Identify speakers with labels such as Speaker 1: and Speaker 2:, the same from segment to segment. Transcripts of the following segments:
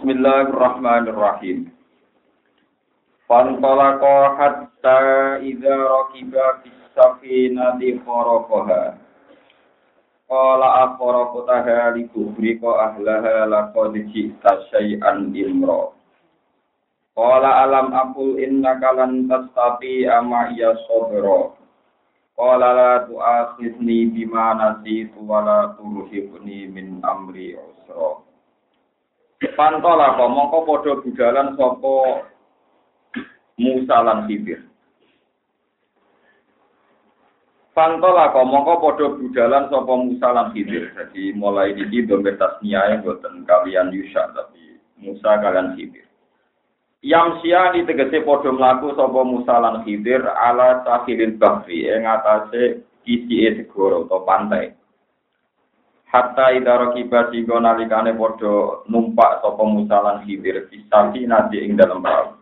Speaker 1: Bismillahirrahmanirrahim. Fantalaqa hatta idza rakiba fis safinati kharaqaha. Qala aqraqtaha li tuhrika ahlaha laqad ji'ta syai'an imra. Qala alam aqul innaka lan tastati ama ya sabra. Qala la tu'akhidni bima nasitu wa la turhibni min amri usra. Pantola kok mongko padha budalan sapa Musa lan Khidir. Pantola kok mongko padha budalan sapa Musa lan. Jadi mulai iki domber tasniae boten kalian Yusha tapi Musa kalian Khidir. Yang sia di tegese padha mlaku sapa Musa lan Khidir ala sahilil bahri ing atase kisi segoro atau pantai. Hatta idara kiba singgo nalikane padha numpak sapa Musa lan Khidir fisati nadi ing dalem perahu.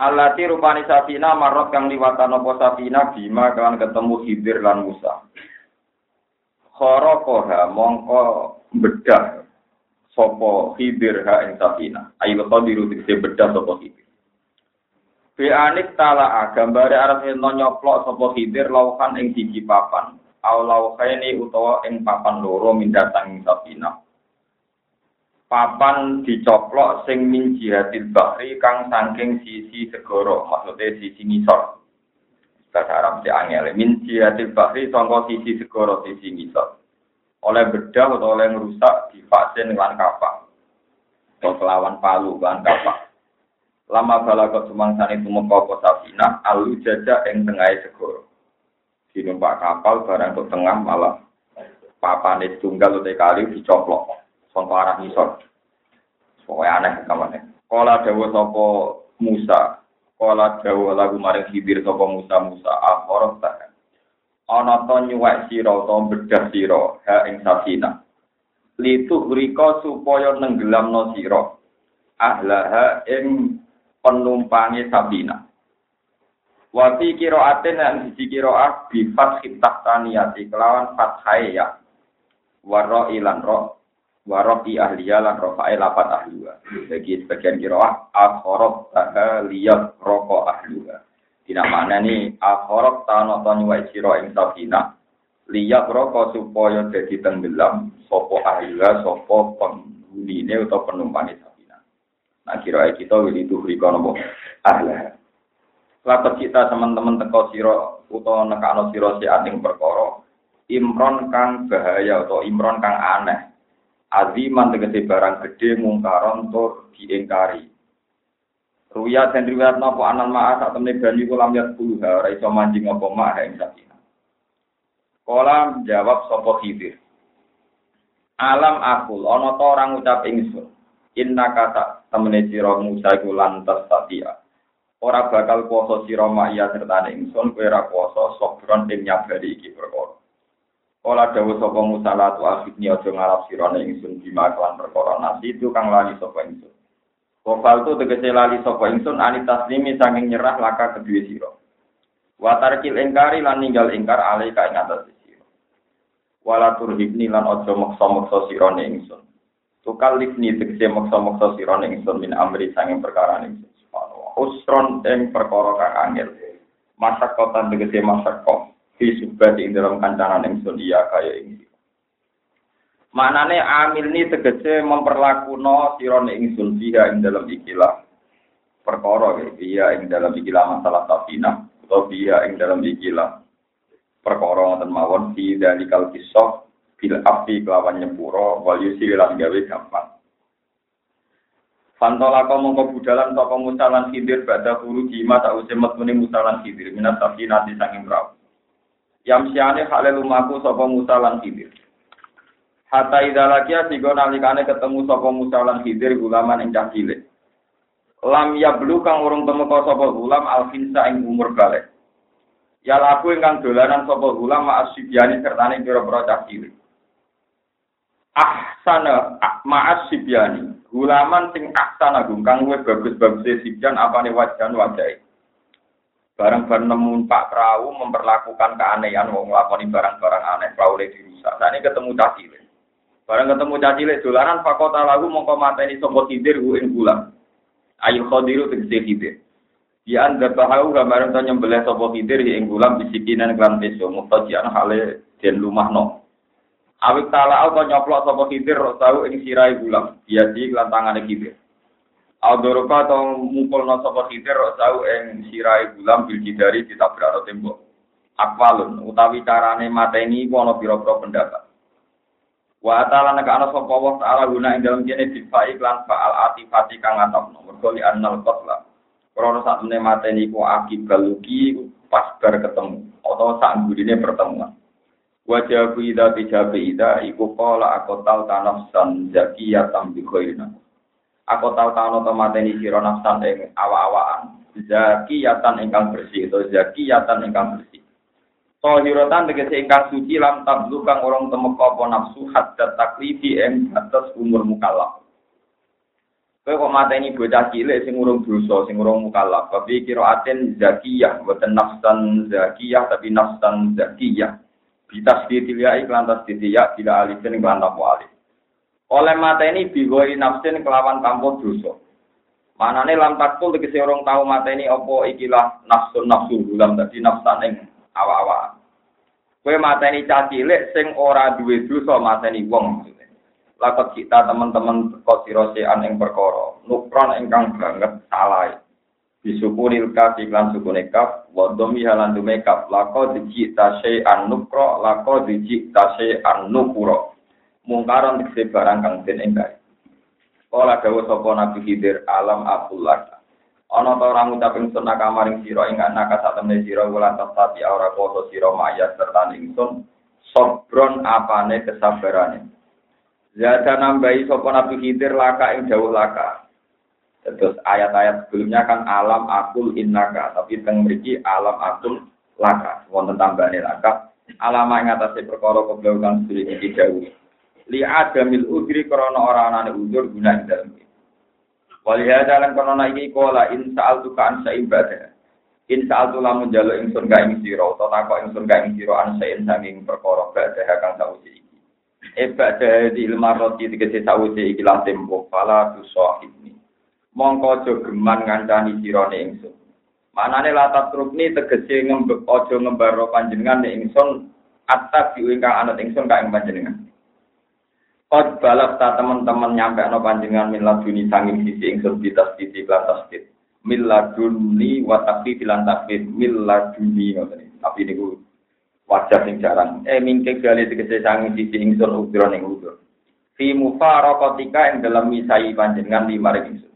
Speaker 1: Alati rupani safina marot kang liwatan apa safina bima kan ketemu Khidir lan Musa. Khorokoha mongko bedah sapa Khidir ha ing safina. Ayo qadiru dikse bedah sapa Khidir. Bianik tala gambare arep nyoplok sapa Khidir lauhan ing siji papan. Aulau khaini utawa ing papan loro mindatang sapina. Papan dicoplok sing min jihatil bahri kang saking sisi segoro, maksudnya sisi ngisor. Bahasa Arab si angel, min jihatil bahri sangka sisi segoro, sisi ngisor. Oleh bedah atau oleh ngerusak di vaksin lan kapak. Atau kelawan palu lan kapak. Lama balagot sumangsan itu mengkoko sapina, alu jajak ing tengahai segoro di numpak kapal barang ke tengah malah papan itu tunggal utai kali dicoplok. Sampai arah misor pokoknya aneh kamarnya. Kala dawa sopo Musa, kala dawa lagu maring hibir sopo Musa Musa. Akhorot tak. Ana to nyuwek sira to bedah sira. Ha ing safina. Litu rika supaya nenggelamno sira. Ahlaha ing penumpangi safina. Wafi kiroatin dan sisi kiroah bifat hitah taniyati kelawan fathai ya. Waro ilan roh. Waro i ahliya lan rofa'i lapat ahliya. Bagi sebagian kiroah akhorok taha liyat roko ahliya. Tidak mana nih akhorok tano tani wa siro ing safina. Liyat roko supaya jadi tenggelam sopo ahliya sopo penghuni atau penumpang safina. Nah kiroah kita wili tuh rikono ahliya. Lapat kita teman-teman teko siro utawa nekano siro si ating perkara. Imron kang bahaya atau imron kang aneh. Aziman tegese barang gede mungkaron tur diingkari. Ruya dan riwayat napa anan ma'a sak temne banyu kula lihat puluh ora iso manjing apa ma'a ing sakina. Jawab sapa Khidir. Alam akul ana ta orang ngucap ingsun. Inna kata temene sira Musa lantas tatia ora bakal kuasa sira maya serta ingsun kowe ora kuasa sobron ing nyabari iki perkara. Kala dawuh sapa Musa la tu akhidni aja ngarap sira ingsun bima kelan perkara nasi itu kang lali sapa ingsun. Kofal tu tegese lali sapa ingsun ani taslimi saking nyerah laka kedue sira. Wa tarkil ingkari lan ninggal ingkar alai ka ing atas sira. Wala turhibni lan aja maksa-maksa sira ingsun. Tukal lifni tegese maksa-maksa sira ingsun min amri sanging perkara ingsun. Usron ing perkara kang angel. Masak kota tegese masak kok. Fi subati ing dalam kancanan ingsun iya kaya ini. Manane amil ini tegese memperlakuno sirone ingsun dia ing dalam ikilah perkara iya ing dalam ikilah masalah safina atau dia ing dalam ikilah perkara ngoten mawon fi dalikal kisah bil api kelawan nyepuro wal yusi lan gawe gampang. Fantola kau mongko budalan toko musalan hidir pada huru jima tak usah metuni musalan hidir minat tapi nanti sanging perahu. Yang siane halal lumaku sopo musalan hidir. Hatta idalakia sigo nalikane ketemu sopo musalan hidir gulaman ing cilik. Lam ya belu kang urung temu kau sopo gulam alfinsa ing umur balik. Ya laku ingkang dolanan sopo gulam maas sibiani sertane pira-pira cah cilik. Ahsana maas sibiani Gulaman sing aksan agung kang luwih bagus-bagus sibjan apane wajan wajahe. Barang-barang nemu Pak Perahu memperlakukan keanehan wong nglakoni barang-barang aneh perahu dirusak. Ini ketemu cacile. Barang ketemu caci lek dolaran fakota lagu mongko mateni sapa hidir ku ing bulan. Ayu khadiru tegese hidir. Di anda bahayu gambaran to nyembelih sapa hidir ing bulan bisikinan klan peso mutajian hale den lumahno. Awik tala auto nyoplok sapa hidir tahu ing sirai bulan. Dia di klan tangane hidir. Aldoroka atau mupulno sapa khidir tahu ing sirai bulam bil jidari ditabrak tembok. Akwalun utawi carane mateni ana pira-pira pendapat. Wa ta'ala nek ana sapa Allah taala guna ing dalem kene difa iklan fa'al atifati kang atapno mergo li annal qatla. Krana sak temene mateni iku akibal luki pas bar ketemu atau sak gurine pertemuan. Wajah ida tijabe ida iku qala akotal tanafsan zakiyatan bi khairina. aku tahu tahu to mateni sira nafsan awa-awaan zakiyatan ingkang bersih atau zakiyatan ingkang bersih Tohirotan tegese ingkang suci lam tablu kang orang temuk apa nafsu hadda taklifi ing atas umur mukallaf. Kowe kok mateni bocah cilik sing urung dosa, sing urung mukallaf, tapi kira aten zakiyah, boten nafsan zakiyah tapi nafsan zakiyah. Bitasdidil ya iklan tasdidil ya bila alifin iklan alif. oleh mata ini bigoi nafsin kelawan tanpa dosa. Manane lam takul tegese orang tahu mata ini opo ikilah nafsun nafsu dalam tadi nafsan ing awa-awa. Kue mata ini cacilik sing ora duwe dosa mata ini wong Lakot kita teman-teman kok sirosean ing perkara nukron ingkang banget salah. Disukunil kaf iklan sukune kaf wa dhammi halan dume kaf laqad jita an nukro laqad jita an nukuro mungkaran dikse barang kang den engkai. Kala dawuh sapa Nabi Khidir alam abdullah. Ana ta ora ngucap ingsun nakamaring sira ing anak satemene sira wulan tapi ora kuasa sira mayat serta ingsun sobron apane kesabarane. Zada nambahi sapa Nabi Khidir laka ing dawuh laka. Terus ayat-ayat sebelumnya kan alam akul innaka, tapi teng mriki alam akul laka. Wonten tambahane laka. Alama ing atase perkara ke belakang sedherek iki dawuh. Li adamil udri krana ora anane udur guna ing dalem wali hada lan krana iki kola in sa'altu ka an ibadah in sa'altu lamun njaluk ingsun ka ing sira utawa takok ingsun ka ing sira an sa'in saking perkara badah kang sausi iki. Ibadah di ilmu roti tegese sausi iki lan tempo. Pala tu sahibni mongko aja geman ngancani sirane ingsun manane latat trukni tegese ngembek aja ngembaro panjenengan ingsun atas diingkang anut ingsun ka ing panjenengan Kod balap ta teman-teman nyampe no panjenengan milah duni sanging sisi ingsun bitas sisi lantas tit. Milah duni watafi bilan takfit milah duni Tapi niku wajah sing jarang. Eh mingke gali tegese sanging sisi ingsun udron ing udur. Fi mufarokotika yang dalam misai panjenengan lima ingsun.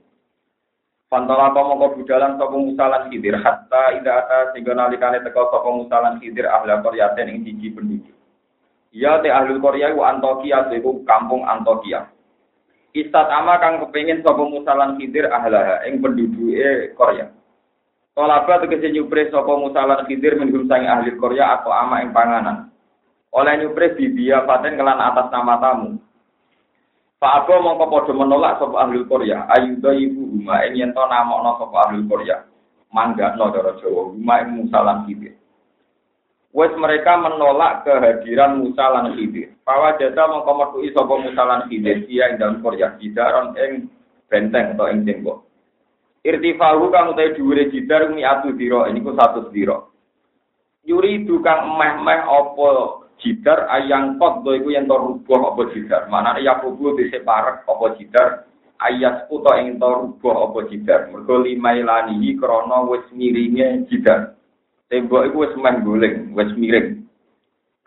Speaker 1: Pantola kau budalan sapa musalan hidir hatta ida ata sehingga nalikane teko sapa musalan hidir ahla koryaten ing siji penduduk. Ya te ahli Korea ku Antokia itu kampung Antokia. Istat ama kang kepengin sapa musalan khidir ahlaha ing penduduke Korea. Tolaba tegese nyupre sapa musalan khidir minhum sang ahli Korea atau ama ing panganan. Oleh nyupre bibia paten kelan atas nama tamu. Pak Abu mongko padha menolak sapa ahli Korea. Ayuda ibu huma ing yen to namokno sapa ahli Korea. Mangga no cara Jawa, huma ing musalan khidir. Wes mereka menolak kehadiran Musa lan Khidir. Pawa jasa mongko metuki sapa Musa lan Khidir dia ing dalem Korea jidaron ing benteng atau ing tembok. Irtifahu kang utahe dhuwure jidar mi atu dira niku satu dira. Yuri dukang meh-meh apa jidar ayang pot do iku yen to rubuh apa jidar. Manane ya kubu dise parek apa jidar ayat uta ing to rubuh apa jidar. Mergo limailani krana wis miringe jidar. Tembok itu wis meh guling, wis miring.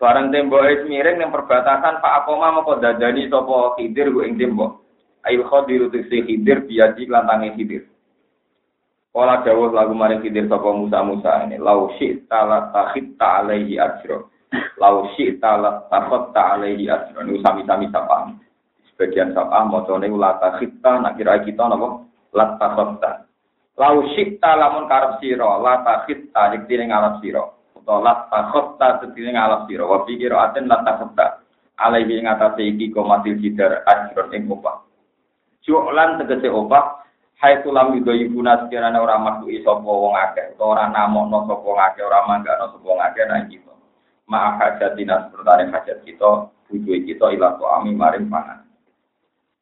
Speaker 1: Barang tembok wis miring yang perbatasan Pak Akoma mau kok dadani sapa Khidir ku ing tembok. Ail Khadir si Khidir biaji lantange Khidir. Kala dawuh lagu maring Khidir sapa Musa Musa ini lau syi'ta la takhitta alaihi ajra. Lau syi'ta la takhatta alaihi ajra. Ini sami-sami sapa. Sebagian sapa macane la takhitta nak kira kita? La takhatta. Lau syikta lamun karep sira, la takhita yektine ngalap sira. Utawa la takhta yektine ngalap sira. Wa pikir aten la takhta. Alaihi ing atase iki komatil jidar ajron ing opah. Ju'lan tegese opah Hai tulam yudo ibu naskirane ora makhluk sapa wong akeh, ora namokno sapa wong akeh, ora manggano sapa wong akeh nang kita. Maaf hajat dinas bertane hajat kita, butuh kita ilah ami maring pangan.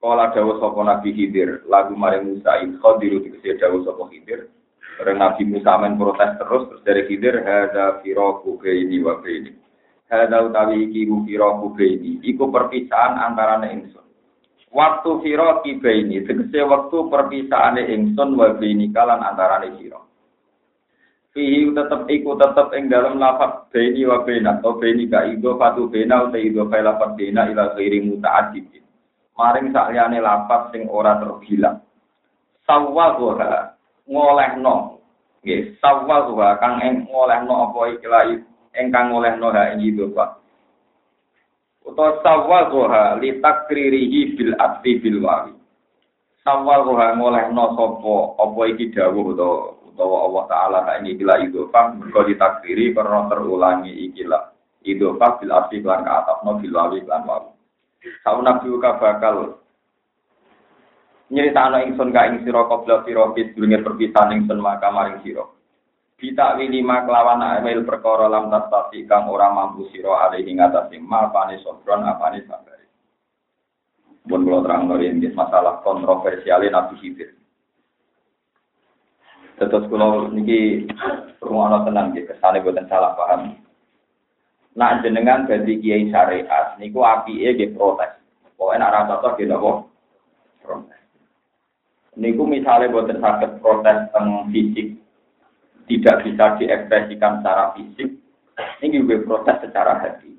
Speaker 1: Kala dawa sapa Nabi Khidir, lagu maring Musa in khadiru dikese dawa sapa Khidir. Bareng Nabi Musa men protes terus terus dari Khidir hadza firaku baini wa baini. Hadza utawi iki firaku baini, iku perpisahan antara ingsun. Waktu firaki baini, tegese waktu perpisahane ingsun wa baini kalan antarane sira. Fihi tetep iku tetep ing dalam lafaz baini wa baina atau baini ka ido fatu baina uta ido fa lafaz baina ila ghairi muta'addid. Maring sakliyane lafaz sing ora terbilang. Sawwa ngolehno nggih sawwa wa kang ing ngolehno apa ikilah ingkang ngolehno ha ing itu Pak utawa sawwa li takririhi bil atfi bil wawi sawwa ngolehno sapa apa iki dawuh utawa utawa Allah taala ha ing ikilah itu Pak mergo ditakriri karena terulangi ikilah Pak bil atfi lan ka atafno bil wawi lan wawi Sauna ka bakal nyeritakno ingsun ka ing sira qabla sira sedurunge perpisahan ingsun maka maring sira Kita lima kelawan amil perkara lam tastati kang ora mampu sira alih ing atase ma apane sobron apane sabar. Pun kula terang ini masalah kontroversial Nabi Khidir. Terus kula niki rumono tenang nggih kesane boten salah paham. Nak jenengan dadi kiai syariat niku apike nggih protes. Pokoke nak ra cocok nggih napa? Protes. niku misalnya buatan sakit protes tentang fisik tidak bisa diekspresikan secara fisik, ini juga protes secara hati.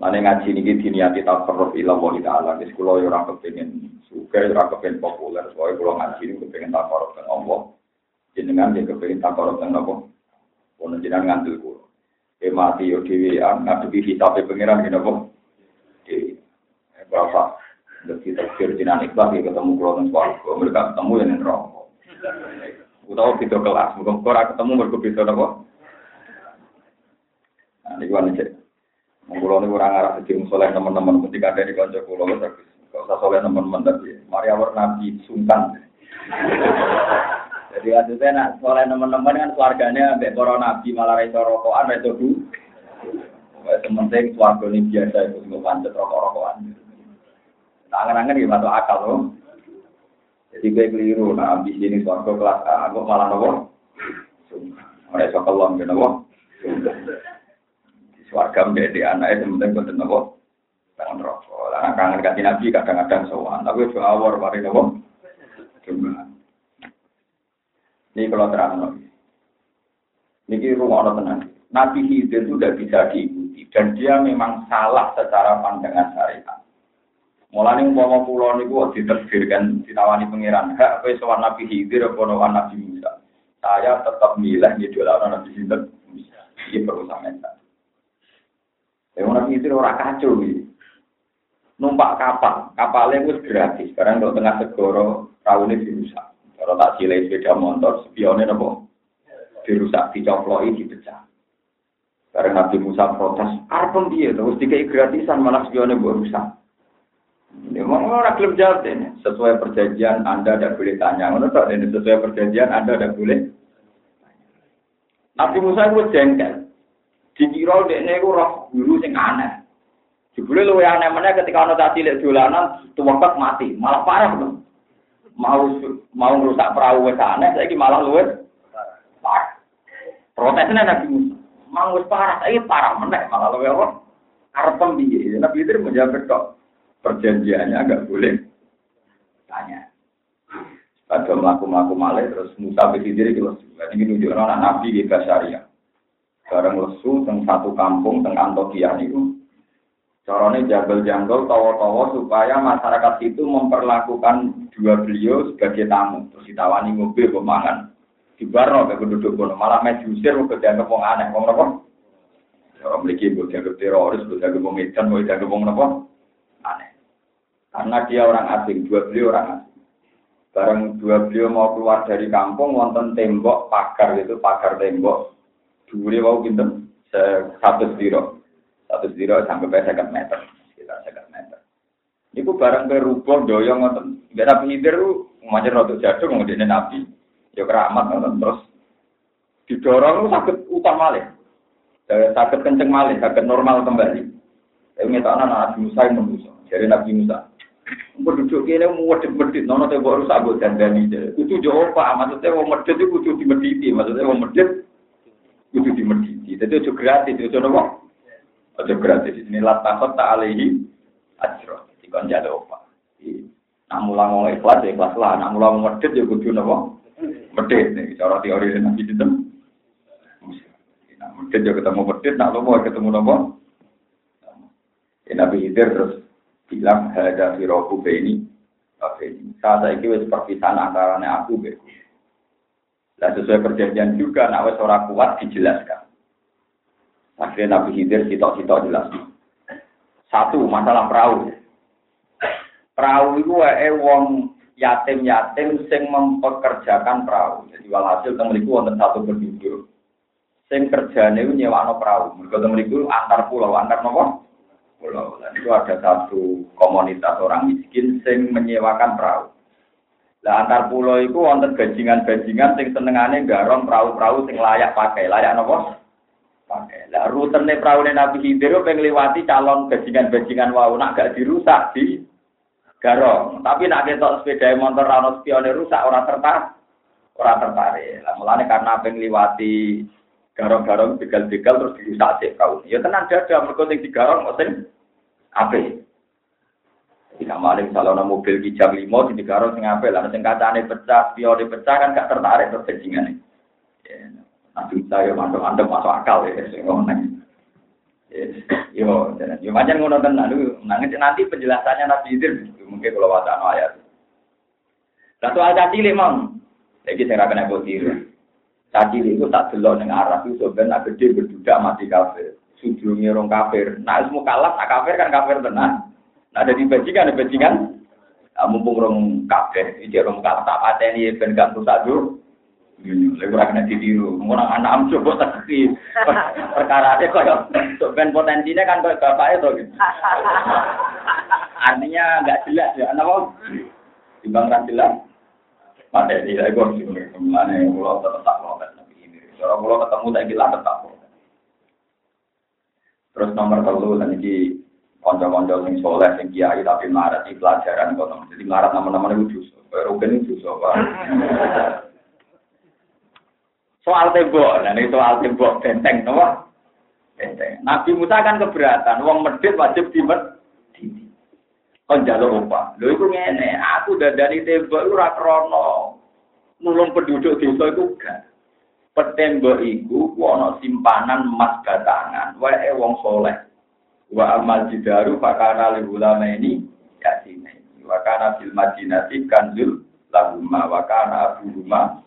Speaker 1: Mana ngaji ini diniati tak perlu ilah wali taala. Jadi kalau orang kepengen suka, orang kepengen populer, soalnya kalau ngaji kepengen tak korup dengan Allah. Jenengan kepengen tak korup dengan Allah. Kalau jenengan ngantil kulo. Eh mati yo dewi, ngadepi hisapnya pengiran gini apa? Dewi. Berapa? Jadi takdir jinan ikhlas ya ketemu kulo dan suaraku. Mereka ketemu yang neraka. Utawa beda kelas. Mungkin ora ketemu mereka beda apa? Nah, ini gua Mengkulo ini orang arah sedih soleh teman-teman ketika ada di konco kulo bagus. Gak usah soleh teman-teman tapi mari awal nabi sungkan. Jadi maksudnya nak soleh teman-teman kan keluarganya ambek para nabi malah reso rokokan reso bu. Sementing keluarga ini biasa itu nggak pancet rokok-rokokan. Angan-angan ya masuk akal loh. Jadi gue keliru, nah ambisi ini suarga kelas aku malah nopo. Mereka kelom ya nopo. Suarga menjadi anak itu penting nopo. Tangan rokok. Lah kangen kasih nabi kadang-kadang sowan, tapi awal mari nopo. Cuma. Ini kalau terang nopo. Ini rumah orang tenang. Nabi Khidir itu bisa diikuti dan dia memang salah secara pandangan syariat. Mulane umpama kula niku diterbirkan ditawani pangeran, hak kowe sowan Nabi Khidir apa Nabi Musa. Saya tetap milih ngidolakno Nabi Musa. Iki perlu sampeyan. Ya Nabi Khidir ora kacau iki. Numpak kapal, kapalnya itu gratis. Sekarang kalau tengah segoro, rawune dirusak. Kalau tak silai sepeda motor, spionnya nopo dirusak, dicoploki, dipecah. Karena Nabi Musa protes, arpem dia, terus dikai gratisan, malah spionnya buat rusak. Ini mau orang klub jawab ini. Sesuai perjanjian Anda tidak boleh tanya. Menurut ini sesuai perjanjian Anda tidak boleh. Nabi Musa itu jengkel. Dikira dia ini roh guru sing aneh. Jebule luwe aneh mana ketika ana tak cilik dolanan tuwekek mati, malah parah belum. Mau mau merusak perahu wis aneh, saiki malah luwe parah. Protesnya Nabi Musa, mau parah, saiki parah meneh malah luwe apa? Arep piye? Nabi itu menjawab kok perjanjiannya nggak boleh tanya. Pada melaku-melaku malih terus Musa itu lesu. Ini menunjukkan anak Nabi di Basaria. Bareng lesu teng satu kampung teng Antokia itu. Jabal janggal tawa-tawa supaya masyarakat itu memperlakukan dua beliau sebagai tamu. Terus ditawani mobil pemangan. Di Barno ke penduduk kono malah mes diusir ke dianggap wong aneh. Wong apa? Orang memiliki dianggap teroris, dianggap wong edan, apa? Aneh. Karena dia orang asing, dua beliau orang asing. Bareng dua beliau mau keluar dari kampung, wonten tembok pagar itu pagar tembok. Dua mau pinter satu sediro, satu sediro sampai sekitar meter, sekitar sekitar meter. Iku barang berubah doyong wonten. Gak nabi hidir macam rotok jatuh kemudian nabi. Ya keramat wonten terus didorong sakit utang malih. Sakit kenceng malih, sakit normal kembali. Tapi ngetakna Nabi Musa yang manusia. Jadi Nabi Musa. Penduduk ini mau medit-medit, nono tembok rusak gue dandani. Kudu jauh pak, maksudnya mau medit itu kudu dimediti, maksudnya mau medit kudu dimediti. Jadi itu gratis, itu nopo. Itu gratis. Ini latakot tak alihi ajro. Dikon jada opa. Nah mulang ngomong ikhlas, ya ikhlas lah. Mulang medit ya kudu nopo. Medit, nih, cara teori Nabi itu. Nah, medit ya ketemu medit, nah lo mau ketemu nopo. Nabi Hidir terus bilang ada firoku beni ini saat ini wes perpisahan antara aku be dan sesuai perjanjian juga nak wes kuat dijelaskan. Akhirnya Nabi Hidir sitok-sitok jelas. Satu masalah perahu. Perahu itu wae wong yatim-yatim sing mempekerjakan perahu. Jadi walhasil temeliku wonten satu penduduk. Sing kerjane nyewano perahu. Mereka temeliku antar pulau antar nopo? Pulau. Dan itu ada satu komunitas orang miskin sing menyewakan perahu. Lah antar pulau itu wonten bajingan-bajingan sing senengane garong perahu-perahu sing layak pakai. Layak napa? Pakai. Lah rutene perahu Nabi Khidir pengen liwati calon bajingan-bajingan wau nak gak dirusak di garong. Tapi nak ketok sepeda motor rano spione rusak orang tertarik. Orang tertarik. Lah mulane karena pengen liwati garong-garong begal-begal terus dirusak sih kau. Ya tenang dada mereka sing digarong mesin ape. Jika maling kalau mobil kijang limo di digarong sing ape lah sing kacane pecah, pione pecah kan gak tertarik terus Ya, nanti saya masuk anda masuk akal ya sing ngomong. Yo, yo macam ngono tenan nanti nanti penjelasannya Nabi Idir mungkin kalau wacana ayat. Satu ayat cilik mang. Lagi saya kena botir. Caci itu tak delok ning Arab itu sebenarnya gede berdudak mati kafir. Sujudnya orang kafir. Nah, semua kalah, nah kafir kan kafir tenan. Nah, jadi bajingan, bajingan. Nah, mumpung orang kafir, ini orang kalah tak pateni ben gak rusak dulu. Lagi ora kena ditiru. Orang anak am coba tapi perkara itu kaya ben potensinya kan kaya bapaknya tuh gitu. Artinya nggak jelas ya. Kenapa? Timbang ra jelas. Pada ini saya gue sih mana yang pulau tetap protes nabi ini. Kalau pulau ketemu saya bilang tetap. Terus nomor dan ini konco-konco sing soleh sing kiai tapi marah di pelajaran kok jadi marah teman-teman itu justru rugen itu justru soal tembok. Nah ini soal tembok benteng apa benteng. Nabi Musa kan keberatan. Uang medit wajib dimet kon jaluk opah. Lho iku ngene, aku dadani tembok ora krana. Nulung penduduk desa iku gak. Petembok iku ku ana simpanan emas batangan, wae wong soleh. Wa amal jidaru fakana li ulama ini yasine. Wa kana fil madinati kanzul lahuma wa kana abuhuma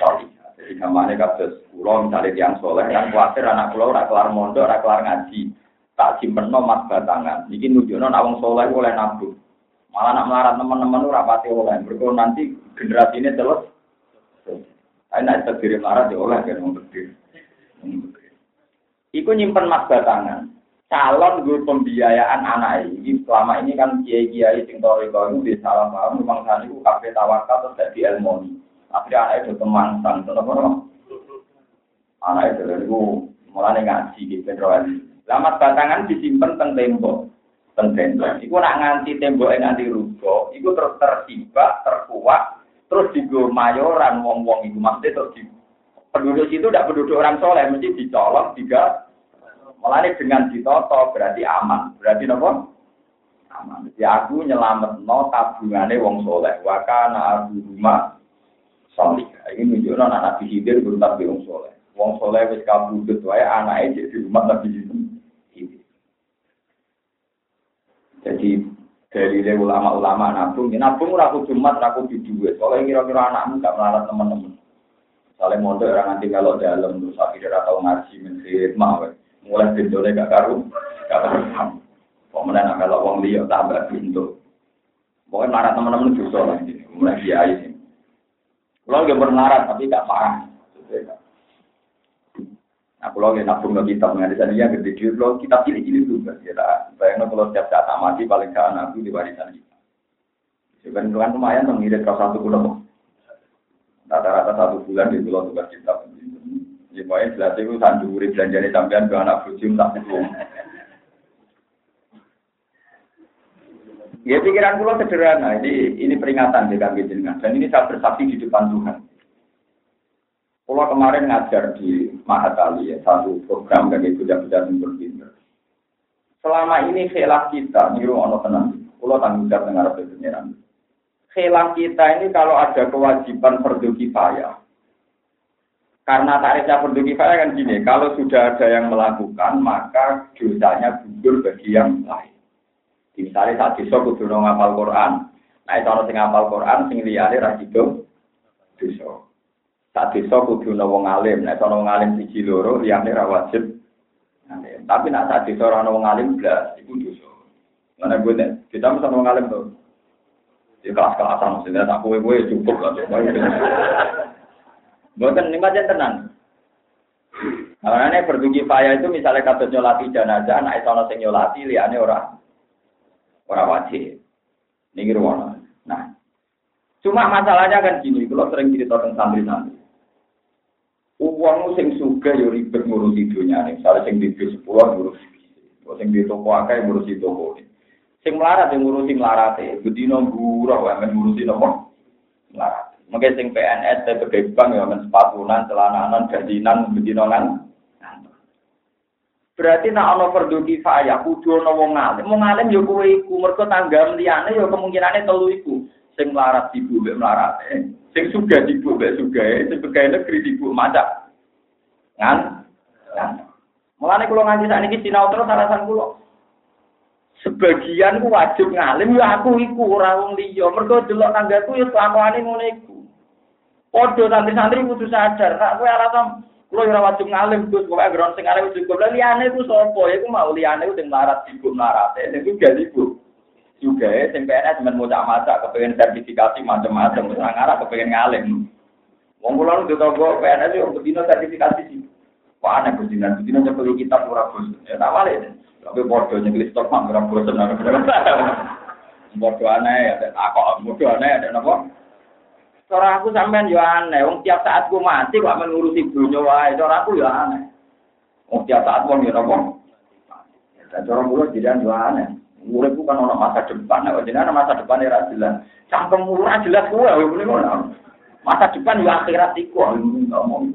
Speaker 1: soleh. Jadi kamane kados kula misale tiyang soleh kan kuwatir anak kula ora kelar mondok, ora kelar ngaji. tak simpen no mas batangan. Niki nunjukno nak wong soleh oleh nabung. Malah nak melarat teman-teman ora pati oleh. Mergo nanti generasi ini terus. Ayo nak terdiri melarat ya oleh kan wong terdiri. Iku nyimpen mas batangan. Calon guru pembiayaan anak ini selama ini kan kiai-kiai sing tori itu di salah paham memang tadi ku kafe tawakal terus jadi ilmu. Tapi anak itu kemangsang, terus apa? Anak itu itu mulai ngaji gitu, Lamat batangan disimpan teng tembok. Teng tembok. Iku nak nganti tembok yang nganti rugo, iku terus tersibak, terkuat, terus digo mayoran wong-wong iku maksudnya terus di penduduk situ tidak penduduk orang soleh, mesti dicolok tiga Mulai dengan ditoto berarti aman. Berarti nopo? Aman. Jadi aku nyelamet no tabungane wong soleh. Wakana abu rumah soleh. Ini menunjukkan anak Nabi Hidir berutang wong soleh. Wong soleh wis kabudut wae anake di rumah Nabi Hidir. Jadi dari ulama-ulama nabung, ya nabung ora kudu mat, ora kudu duit. Soalnya kira-kira anakmu gak melarat teman-teman. Soalnya mondok orang nanti kalau dalam terus akhirnya tahu ngaji menjadi mah, mulai bintone gak karu, gak karu. Pemenang kalau wong liya tambah pintu. Pokoknya marah teman-teman juga lah ini, mulai kiai ini. Kalau gak bernarat tapi gak parah. Nah, kalau nggak nabung ke kitab di sana ya gede duit, kalau kitab pilih-pilih juga. Ya, bayangnya kalau setiap saat mati paling gak anak di warisan kita. Sebenarnya kan lumayan mengirit ke satu pulau. Rata-rata satu bulan di pulau tugas kitab. Ya, pokoknya jelas itu sandu urip belanjanya sampean ke anak bujum tak hukum. Ya pikiran kula sederhana. Ini ini peringatan di kami jenengan dan ini saya bersaksi di depan Tuhan. Kalau kemarin ngajar di Mahatali ya, satu program bagi budak-budak yang berpinter. Selama ini khilaf kita, niru ono tenang. Kalau tanggung jawab dengar pengiran. Khilaf kita ini kalau ada kewajiban fardu kifayah. Karena tarifnya fardu kifayah kan gini, kalau sudah ada yang melakukan, maka dosanya gugur bagi yang lain. Misalnya saat desa kudu ngapal Quran. Nah, itu orang sing ngapal Quran sing liyane ra sido desa. Saat desa kudu wong alim. Nah, itu wong alim siji loro liyane ra wajib. Tapi nak saat desa ora wong alim blas iku dosa. Mana gue nih, kita mesti wong alim tuh. Di kelas-kelasan maksudnya tak kue-kue cukup lah. Bukan ini macam. Karena ini berdua faya itu misalnya kata nyolati jenazah, anak itu orang nyolati, liane orang Orang wajib. Ini ruang. Nah, cuma masalahnya kan gini, kalau sering cerita tentang santri-santri. Uang sing suga yo ribet ngurusi nih, misalnya sing di bis sepuluh ngurusi sing di toko akeh ngurusi toko ini. Sing melarat yang ngurusi melarat ya, bedino gurah ngurusi nopo melarat. Mungkin sing PNS tapi bebang ya men sepatunan, celananan, gajinan, bedino kan. Berarti nak ana fardhu kifayah kudu ana wong alim. Wong alim ya kowe iku mergo tanggam liyane ya kemungkinane telu iku. Sing melarat ibu mbek melarat. Sing sugih ibu mbek sugih, sing pegawai negeri ibu macak. Kan? Mulane kula nganti sakniki sinau terus alasan kula. Sebagian ku wajib ngalim ya aku iku ora wong liya. Mergo delok tanggaku ya kelakuane ngono iku. Padha santri-santri kudu sadar, nak kowe alasan Kulo ora wajib ngalim Gus, pokoke gron sing arep cukup. Lah liyane iku sapa? Iku mau liyane sing marat ibu marate. Sing juga ibu. Juga sing PNS men maca kepengen sertifikasi macam-macam, ngarep kepengen ngalim. Wong kula nu toko PNS yo bedino sertifikasi sih. Wah, ana Gus dinan, dino nyepeli kitab ora bosen. Ya tak wale. Tapi padha nyekli stok mak ora bosen. Bodoh aneh, ada takok, bodoh aneh, ada nopo? Cara aku sampean yo aneh, wong tiap saat ku mati kok mengurusi dunya wae, cara aku yo aneh. Wong tiap saat wong yo napa? Dan cara mulut jadi yo aneh. Urip kan ono masa depan, nek jenengan masa depan ora jelas. Cangkem ora jelas kuwe ngene ngono. Masa depan yo akhirat iku ngomong.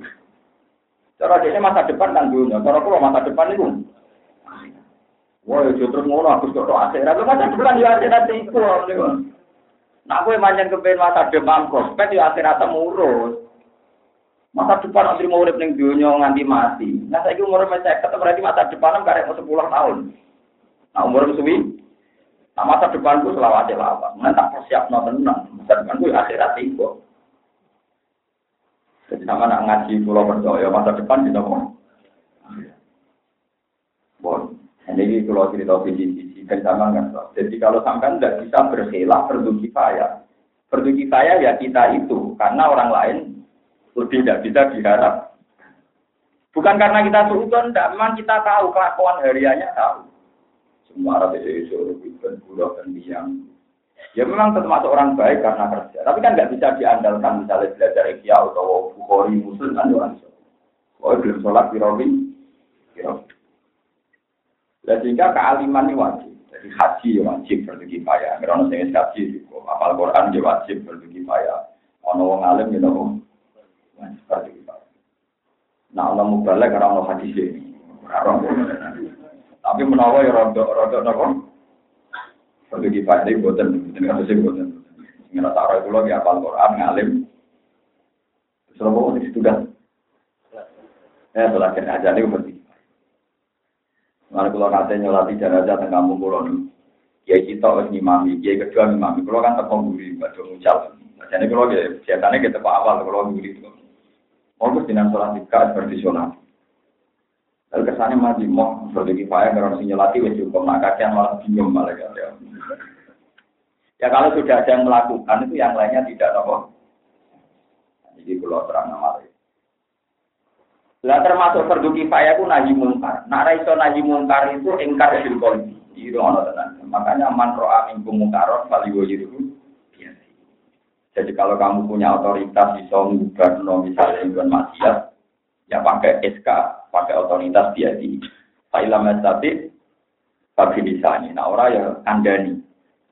Speaker 1: Cara dene masa depan kan dunya, cara kula masa depan iku Wah, yo terus ngono aku kok akhirat. Masa depan yo akhirat iku Nah, gue manjan kepen masa depan prospek ya akhirat temurus. Masa depan nanti mau urip ning dunia nganti mati. Nah, saya umur saya ketemu berarti masa depan karek mau sepuluh tahun. Nah, umur suwi. Nah, masa depanku selawat lama. Nah, tak persiap no tenang. Masa depanku ya akhirat itu. Jadi sama nak ngaji pulau percaya masa depan kita mau. Bon, ini kalau cerita visi dan sama nggak Jadi kalau sampai tidak bisa berkhilaf perlu kifayah. Perlu kifayah ya kita itu karena orang lain lebih tidak bisa diharap. Bukan karena kita suudon, tidak. Memang kita tahu kelakuan hariannya tahu. Semua Arab itu dan pulau dan biang. Ya memang termasuk orang baik karena kerja. Tapi kan nggak bisa diandalkan misalnya belajar ikhya atau bukhori muslim kan orang. Oh belum sholat birobi. Dan sehingga kealiman ini wajib. Jadi haji ya wajib bagi kifayah. Karena saya haji juga. Apal Quran ya wajib bagi kifayah. Ono wong alim ya nopo wajib bagi kifayah. Nah Allah mubalek karena Allah haji ini. Tapi menawa ya rodok rodok nopo. Bagi kifayah ini buatan. Ini kan sih buatan. Ngira taruh itu lagi apal Quran ngalim. Selama itu kan. Ya, setelah kena aja nih berarti. Mana kalau nanti nyolati jenazah tengah kampung pulau nih, kita harus ngimami, kiai kedua ngimami. Kalau kan tepung buri, baca ngucal. Jadi kalau dia biasanya kita pak awal kalau buri itu. Mau dengan sholat tiga seperti sholat. Lalu kesannya mati mau seperti kifayah karena si nyolati wes cukup nak kakian malah bingung malah ya. Ya kalau sudah ada yang melakukan itu yang lainnya tidak nopo. Jadi kalau terang nama lah termasuk fardu kifayah ku nahi mungkar. Nak ra iso nahi mungkar itu ingkar bil qalbi. Itu ono tenan. Makanya man ro'a minkum mungkaron fali wajiru Jadi kalau kamu punya otoritas bisa no misalnya ingin maksiat, ya pakai SK, pakai otoritas dia di Fa'ilam tapi bagi misalnya. Nah orang ya kandani.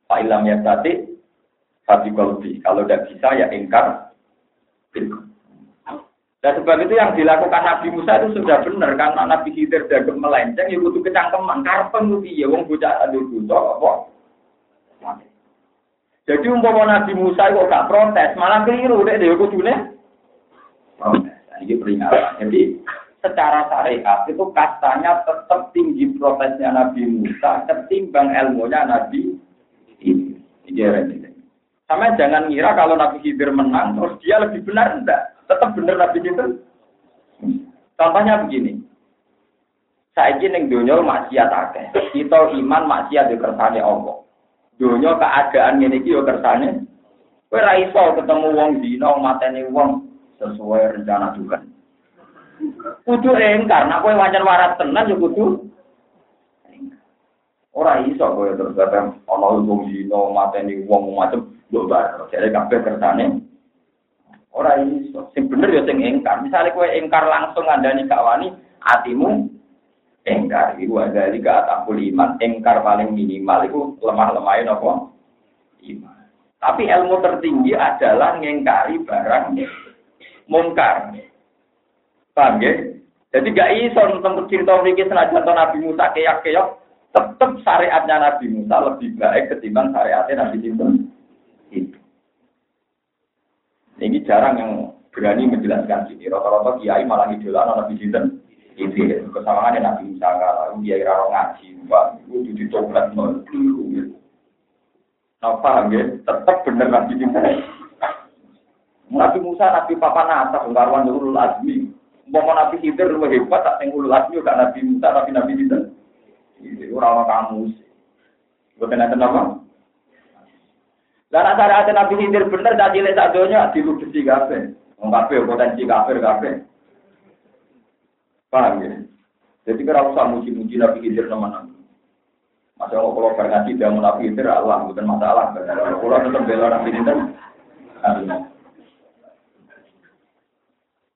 Speaker 1: Pak Ilham ya tadi, Kolbi. Kalau tidak bisa ya ingkar. Dan sebab itu yang dilakukan Nabi Musa itu sudah benar karena Nabi Khidir dagang melenceng ya butuh kecangkeman karpen itu ya wong bocah aduh butuh apa. Jadi umpama Nabi Musa kok gak protes malah keliru deh dia kudune. Protes. Nah, ini peringatan. Jadi secara syariat itu kastanya tetap tinggi protesnya Nabi Musa ketimbang ilmunya Nabi ini. Ini Sama jangan ngira kalau Nabi Khidir menang terus dia lebih benar enggak. Tetap benar Nabi Khidir. Contohnya begini. Saya ingin dunia maksiat akeh. Kita iman maksiat di kersane Allah. Dunia keadaan ini yo kersane. Kowe ra iso ketemu wong dina mateni wong sesuai rencana Tuhan. Kudu engkar, nak kowe wajan waras tenan yo kudu Ora iso kowe terus ana wong dina mateni wong macam mbok bar. Jare kabeh kersane. Ora iso. Sing bener ya sing engkar. Misale kowe engkar langsung ngandani gak wani, atimu engkar iku ada di atakul iman. Engkar paling minimal iku lemah-lemahin apa? Iman. Tapi ilmu tertinggi adalah ngengkari barang mungkar. Paham ya? Jadi gak iso tentang cerita mriki senajan Nabi Musa keyak-keyak tetap syariatnya Nabi Musa lebih baik ketimbang syariatnya Nabi. Itu. Ini jarang yang berani menjelaskan sini. Rata-rata kiai malah idola Nabi Sinten. Itu kesamaan Nabi Musa kalau kiai raro ngaji, Pak, itu ditoplat nol. Nah, paham ya? Tetap benar Nabi Sinten. Nabi Musa, Nabi Papa Nata, Bungkarwan Ulul Azmi. Mau Nabi Khidir lebih hebat, tak yang Ulul Azmi, gak Nabi Musa, tapi Nabi Sinten. Itu orang kamu. Bukan ada nama. Asal ada Nabi Khidir bener, tak cilik tak donya, diludesi kafe. Wong kafe, potensi kafe, kafe. Paham ya? Jadi kira usah muji-muji Nabi Khidir nama-nama. Masa kalau kalau ngaji dia mau Nabi Khidir, Allah, bukan masalah. Kalau tetap bela Nabi Khidir,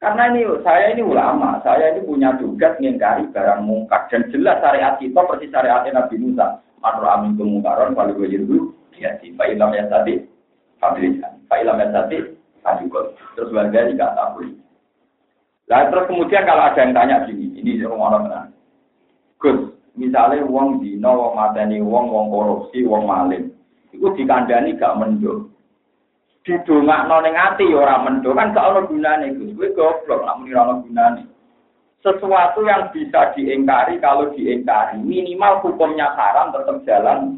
Speaker 1: Karena ini saya ini ulama, saya ini punya tugas mengingkari barang mungkar dan jelas syariat kita persis syariat Nabi Musa. Matur amin kemungkaran kalau gue ya si Pak Ilham ya tadi Fadlisan, Pak Ilham ya tadi Adikot. Terus warga juga tahu. Nah terus kemudian kalau ada yang tanya gini, ini rumah orang Gus, misalnya uang dino, uang mateni, uang, uang korupsi, uang maling, itu dikandani gak mendung. Didongakno ning ati ya ora mendo kan gak ono gunane Gus. Kowe goblok muni ora gunane. Sesuatu yang bisa diingkari kalau diingkari minimal hukumnya haram tetap jalan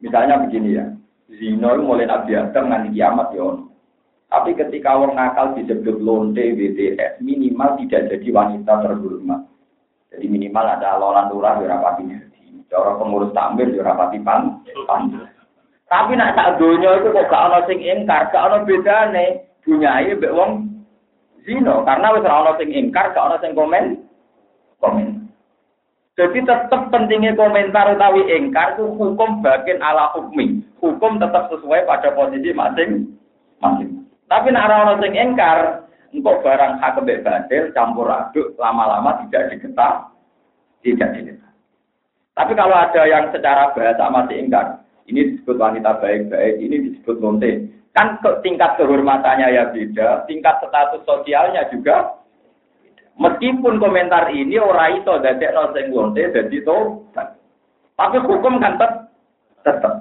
Speaker 1: misalnya begini ya zina mulai Nabi Adam nanti kiamat ya tapi ketika orang nakal disebut lonte BTS minimal tidak jadi wanita terhormat jadi minimal ada lolan lurah ya rapati jadi cara pengurus takmir ya rapati pan pan tapi nak tak dunia itu kok gak ono sing ingkar, gak ono bedane dunyae mbek wong zino karena wis ora ono sing ingkar, gak ono sing komen. Komen. Jadi tetap pentingnya komentar utawi ingkar itu hukum bagian ala hukmi. Hukum tetap sesuai pada posisi masing masing. Tapi nak sing ingkar, engkau barang hak badil campur aduk lama-lama tidak diketah, tidak diketah. Tapi kalau ada yang secara bahasa masih ingkar, ini disebut wanita baik-baik, ini disebut lonte. Kan tingkat kehormatannya ya beda, tingkat status sosialnya juga Meskipun komentar ini orang itu dari no sing lonte jadi tobat. Tapi hukum kan tetap tetap.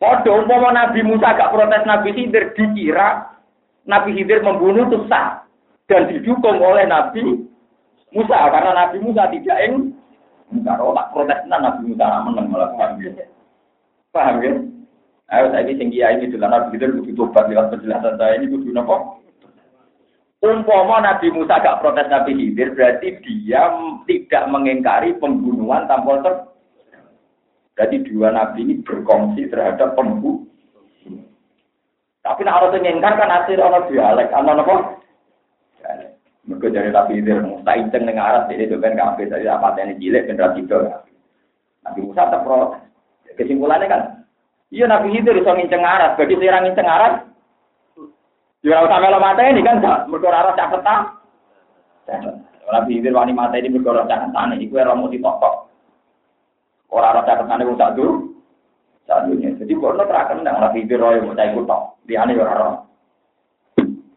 Speaker 1: Podo umpama Nabi Musa gak protes Nabi Khidir dikira Nabi Khidir membunuh itu sah dan didukung oleh Nabi Musa karena Nabi Musa tidak ing kalau tak protes Nabi Musa menang malah Paham ya? Ayo saya ini tinggi ini dalam begitu kudu tobat lewat penjelasan saya ini kudu nopo. Umpama Nabi Musa gak protes Nabi Khidir berarti dia tidak mengingkari pembunuhan tanpa ter. Berarti dua nabi ini berkongsi terhadap pembunuh. Tapi nak harus mengingkar kan hasil orang dialek, ana nopo? Mereka dari Nabi Khidir Musa inceng dengan Arab jadi itu kan kafe tadi apa yang cilik generasi itu. Nabi Musa terprotes. Kesimpulannya kan, iya Nabi itu bisa nginceng arat, bagi seorang nginceng arat, ya melo mata ini kan, mereka arat caket tak. Nabi itu wani mata ini mereka arat caket tanah, itu yang mau ditokok. Orang arat caket tanah itu tak dulu, Saat dunia. Jadi kalau terakan nang lagi biro yang mau cai kutok, dia aneh orang.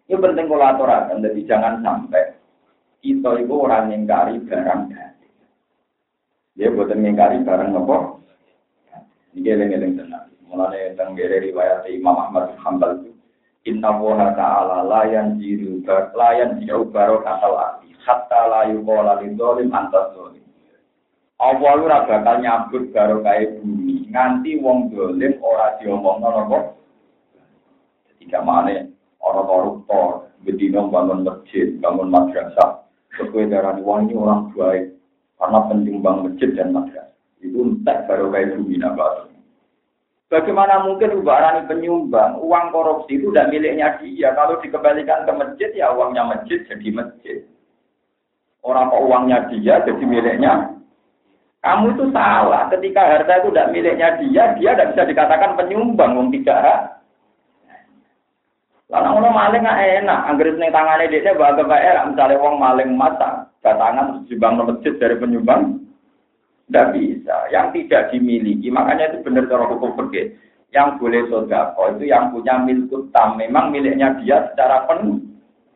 Speaker 1: Ini penting kalau aturakan, jadi jangan sampai kita itu orang yang kari barang gratis. Dia buatan ngingkari barang apa? Ini geleng-geleng tenang. Mulanya tentang riwayat Imam Ahmad Hanbal itu. Inna woha ta'ala layan jiru layan jiru baro kasal ati. Hatta layu kola lidolim antas dolim. Allah lu bakal nyambut baro kaya bumi. Nganti wong dolim ora diomong nopo. Ketika mana orang koruptor, bedino bangun masjid, bangun madrasah. Sesuai darah wong orang baik. Karena penting bangun masjid dan madrasah. Itu entek baro kaya bumi nabatu. Bagaimana mungkin ubarani penyumbang, uang korupsi itu tidak miliknya dia. Kalau dikembalikan ke masjid, ya uangnya masjid jadi masjid. Orang kok uangnya dia jadi miliknya. Kamu itu salah. Ketika harta itu tidak miliknya dia, dia tidak bisa dikatakan penyumbang, uang tidak. Karena orang maling nggak enak. Angger seneng tangannya dia, bahagia baik. Misalnya uang maling mata, datangan sumbang masjid dari penyumbang. Tidak bisa. Yang tidak dimiliki, makanya itu benar cara hukum pergi. Yang boleh sodako itu yang punya milik utama. Memang miliknya dia secara penuh.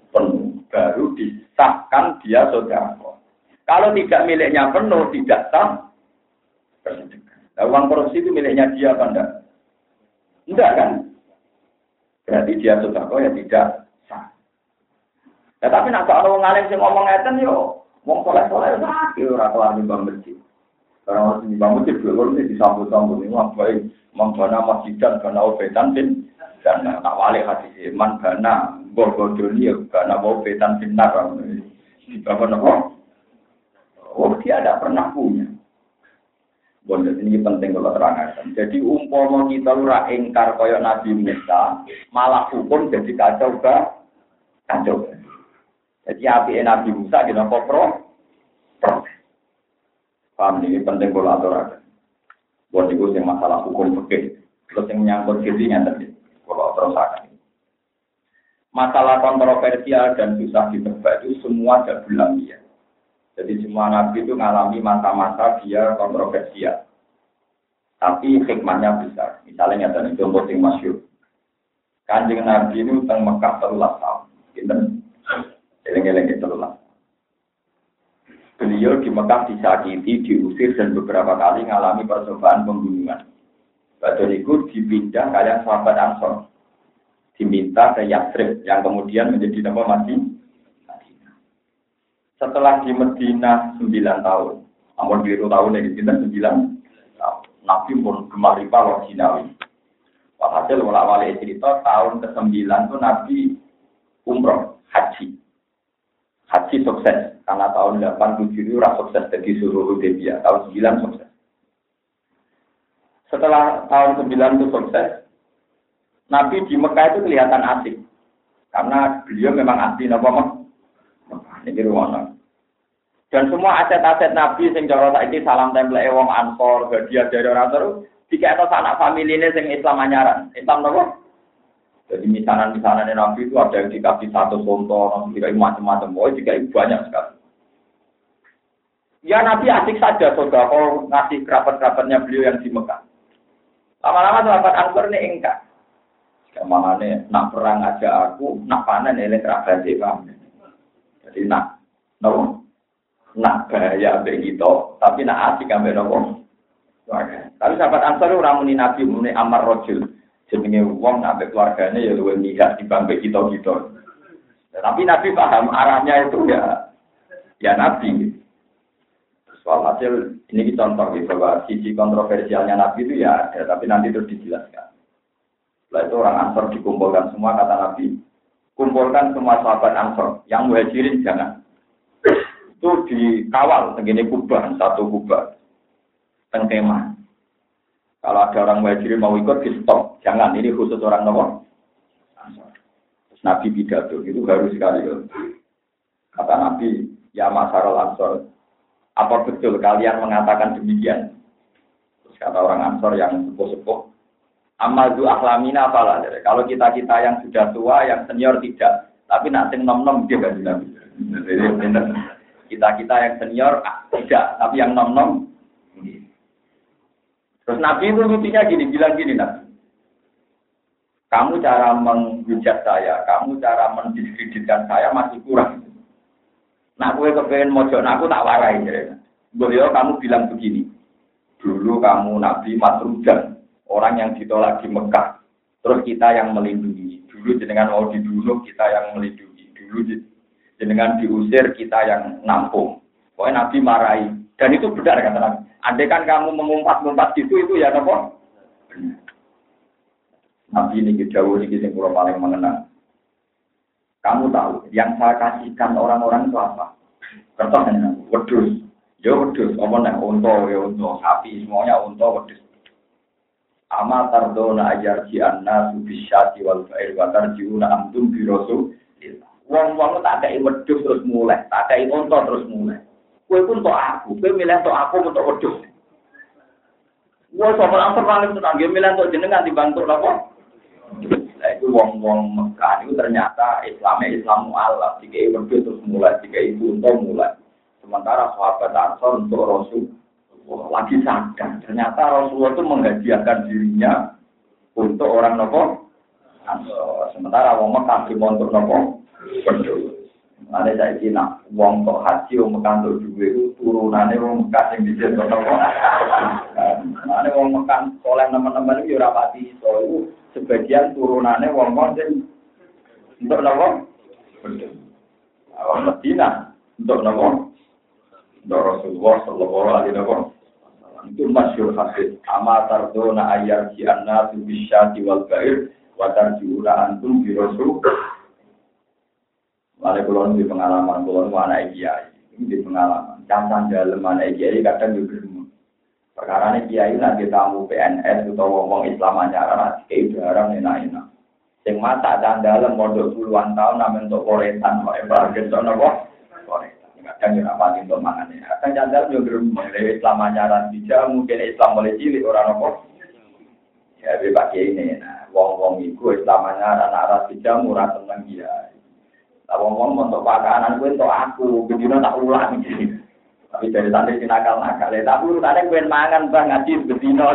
Speaker 1: Penuh. Baru disahkan dia sodako. Kalau tidak miliknya penuh, tidak sah. Nah, uang korupsi itu miliknya dia apa enggak? Enggak kan? Berarti dia sodako ya tidak sah. Ya, tapi nak kalau ngalim sih ngomong ngeten yo, wong soleh soleh sakit orang kelar bang masjid. Orang harus nyembah masjid, dulu ini disambut-sambut ini baik membana masjid dan karena obetan bin dan tak wali hati man karena bobo dunia karena obetan bin nar di bawah nopo. Oh dia tidak pernah punya. Bondet ini penting kalau terangkan. Jadi umpama kita ora engkar kaya Nabi Musa, malah hukum jadi kacau ke kacau. Jadi api Nabi Musa nopo pro, pro. Paham ini penting kalau aturakan. Buat itu yang masalah hukum fikih. Terus yang menyangkut gizinya tadi. Kalau terusakan. Masalah kontroversial dan susah ditebak itu semua ada ya. Jadi semua nabi itu mengalami masa-masa dia kontroversial. Tapi hikmahnya besar. Misalnya ada contoh yang masyur. Kanjeng Nabi ini utang Mekah terulas tahun. Kita eleng-eleng terulas beliau di Mekah disakiti, diusir dan beberapa kali mengalami percobaan pembunuhan. Badal itu dipindah kalian sahabat Ansor. Diminta ke Yathrib yang kemudian menjadi nama mati. Setelah di Medina 9 tahun, namun biru tahun ini kita 9 tahun. Nabi pun gemar riba loh Jinawi. Walhasil wala cerita tahun ke-9 itu Nabi umroh, haji. Haji sukses karena tahun 87 itu sukses jadi suruh Hudaybiyah. Tahun 9 sukses. Setelah tahun 9 itu sukses, Nabi di Mekah itu kelihatan asik. Karena beliau memang asli Nabi Mekah. Ini ruangan. Dan semua aset-aset Nabi sing cara saiki salam tempel wong Ansor, hadiah dari orang terus, itu anak familine sing Islam anyaran. Islam napa? Jadi misanan-misanan Nabi itu ada yang dikasih satu contoh, tidak macam-macam. Oh, itu banyak sekali. Ya Nabi asik saja saudara kalau ngasih kerabat-kerabatnya beliau yang di Mekah. Lama-lama sahabat Ansor ini enggak. Ke mana nih, nak perang aja aku, nak panen ini kerabat paham. Jadi nak, no, nak bahaya begitu, tapi nak asik ambil nopo. Tapi sahabat Ansor itu ramuni Nabi, muni Amar Rojul. Jenenge wong nabe keluarganya ya luwih lihat di bangke kita gitu. Tapi Nabi paham arahnya itu ya, ya Nabi. Soal hasil ini contoh gitu bahwa sisi kontroversialnya Nabi itu ya ada, tapi nanti terus dijelaskan. Setelah itu orang Ansor dikumpulkan semua kata Nabi, kumpulkan semua sahabat Ansor yang muhajirin jangan. Itu dikawal segini kubah satu kubah tengkemah. Kalau ada orang muhajirin mau ikut di stop, jangan ini khusus orang nomor. Nabi pidato itu harus sekali. Kata Nabi, ya masalah Ansor, apa betul kalian mengatakan demikian? Terus kata orang Ansor yang sepuh-sepuh, amal itu aklamina apalah. Kalau kita-kita yang sudah tua, yang senior tidak. Tapi nak sing nom-nom dia kan Kita-kita yang senior ah, tidak, tapi yang nom-nom Terus Nabi itu lucunya gini, bilang gini Nabi. Kamu cara menghujat saya, kamu cara mendiskreditkan saya masih kurang. Nah, gue kepengen mojok, nah aku tak warai. Beliau kamu bilang begini, dulu kamu Nabi Masrudan, orang yang ditolak di Mekah. Terus kita yang melindungi. Dulu jenengan mau dibunuh, kita yang melindungi. Dulu jenengan diusir, kita yang nampung. Pokoknya Nabi marahi. Dan itu benar kata Nabi. Andai kan kamu mengumpat-ngumpat gitu, itu ya apa? Nabi ini jauh ini yang paling mengenang. Kamu tahu, yang saya kasihkan orang-orang itu apa? Kertas hanya wedus. Ya wedus, apa nih? Unta, ya unta, sapi, semuanya unta, wedus. Amal tardona ajar si anna subisyati wal fa'ir wa tarjiuna amtum birosu. Wong-wong tak ada wedus terus mulai, tak ada unta terus mulai. Kue pun untuk aku, kue milih untuk aku untuk wedus. Wah, soal langsung paling tenang, dia milih untuk jenengan dibantu apa? Nah itu wong-wong Mekah itu ternyata Islamnya Islam mu'alaf. Jika berdua terus mulai, jika itu untuk mulai. Sementara sahabat Ansor untuk Rasul lagi sadar. Ternyata Rasulullah itu menghadiahkan dirinya untuk orang nopo. Sementara wong Mekah untuk nopo berdua. Ada saya kira, wong kok haji, wong Mekah untuk juga itu turunannya wong Mekah yang bisa nopo. Ada wong Mekah, soleh teman-teman itu ya rapati, so itu sebagian turunannya wong wong sing untuk nopo Awal Medina untuk nopo untuk Rasulullah Shallallahu Alaihi Wasallam. Itu masyur hadis amatar dona ayat si anna tu bisyati wal bair watar jiura antum bi rasul Mari kulon di pengalaman kulon mana kiai di pengalaman cantan dalam mana kiai kadang juga Perkara ini kiai nanti tamu PNS atau ngomong Islam aja kayak jarang enak-enak. Yang mata dan dalam modal puluhan tahun namun untuk koretan, mau embargen sono kok koretan. Kadang ya apa untuk mangan ya. Kadang jandal juga geremeng dari Islam ajaran bija mungkin Islam boleh cilik orang nopo. Ya bebas ini, nah wong-wong itu Islam ajaran arah bija murah seneng dia. Lah wong-wong untuk pakanan gue untuk aku, begini tak ulang gitu. Tapi dari santri si nakal nakal ya. Tapi urutannya gue mangan bang ngaji betino.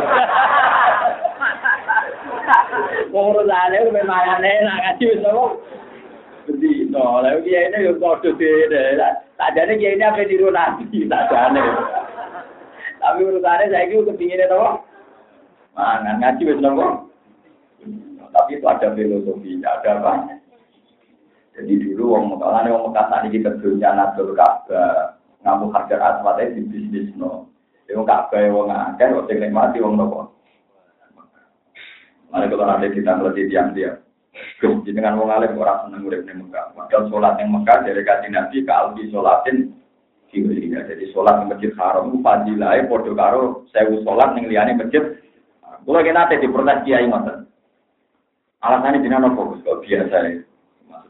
Speaker 1: Urutannya gue mangan enak ngaji betino. Betino. Lalu dia ini yang kode deh. Tak jadi dia ini apa tiru nanti tak jadi. Tapi urutannya saya kira kepingin itu Mangan ngaji betino. Tapi itu ada filosofinya, ada apa? Jadi dulu wong Mekah, wong Mekah tadi kita dunia Nabil Ka'bah, ngamu harga aswatnya di bisnis no. Dia nggak kaya wong akeh, kok sing nikmati wong nopo. Mari kalau nanti kita ngerti tiang dia. Jadi dengan wong alim orang seneng urip ning Mekah. Padahal sholat yang Mekah dari kaji Nabi ke albi sholatin ya. Jadi sholat di masjid haram itu fadilahnya podo karo sewu sholat yang liane masjid. Kita nanti di protes kiai ngoten. Alasannya dina nopo kok biasa ya.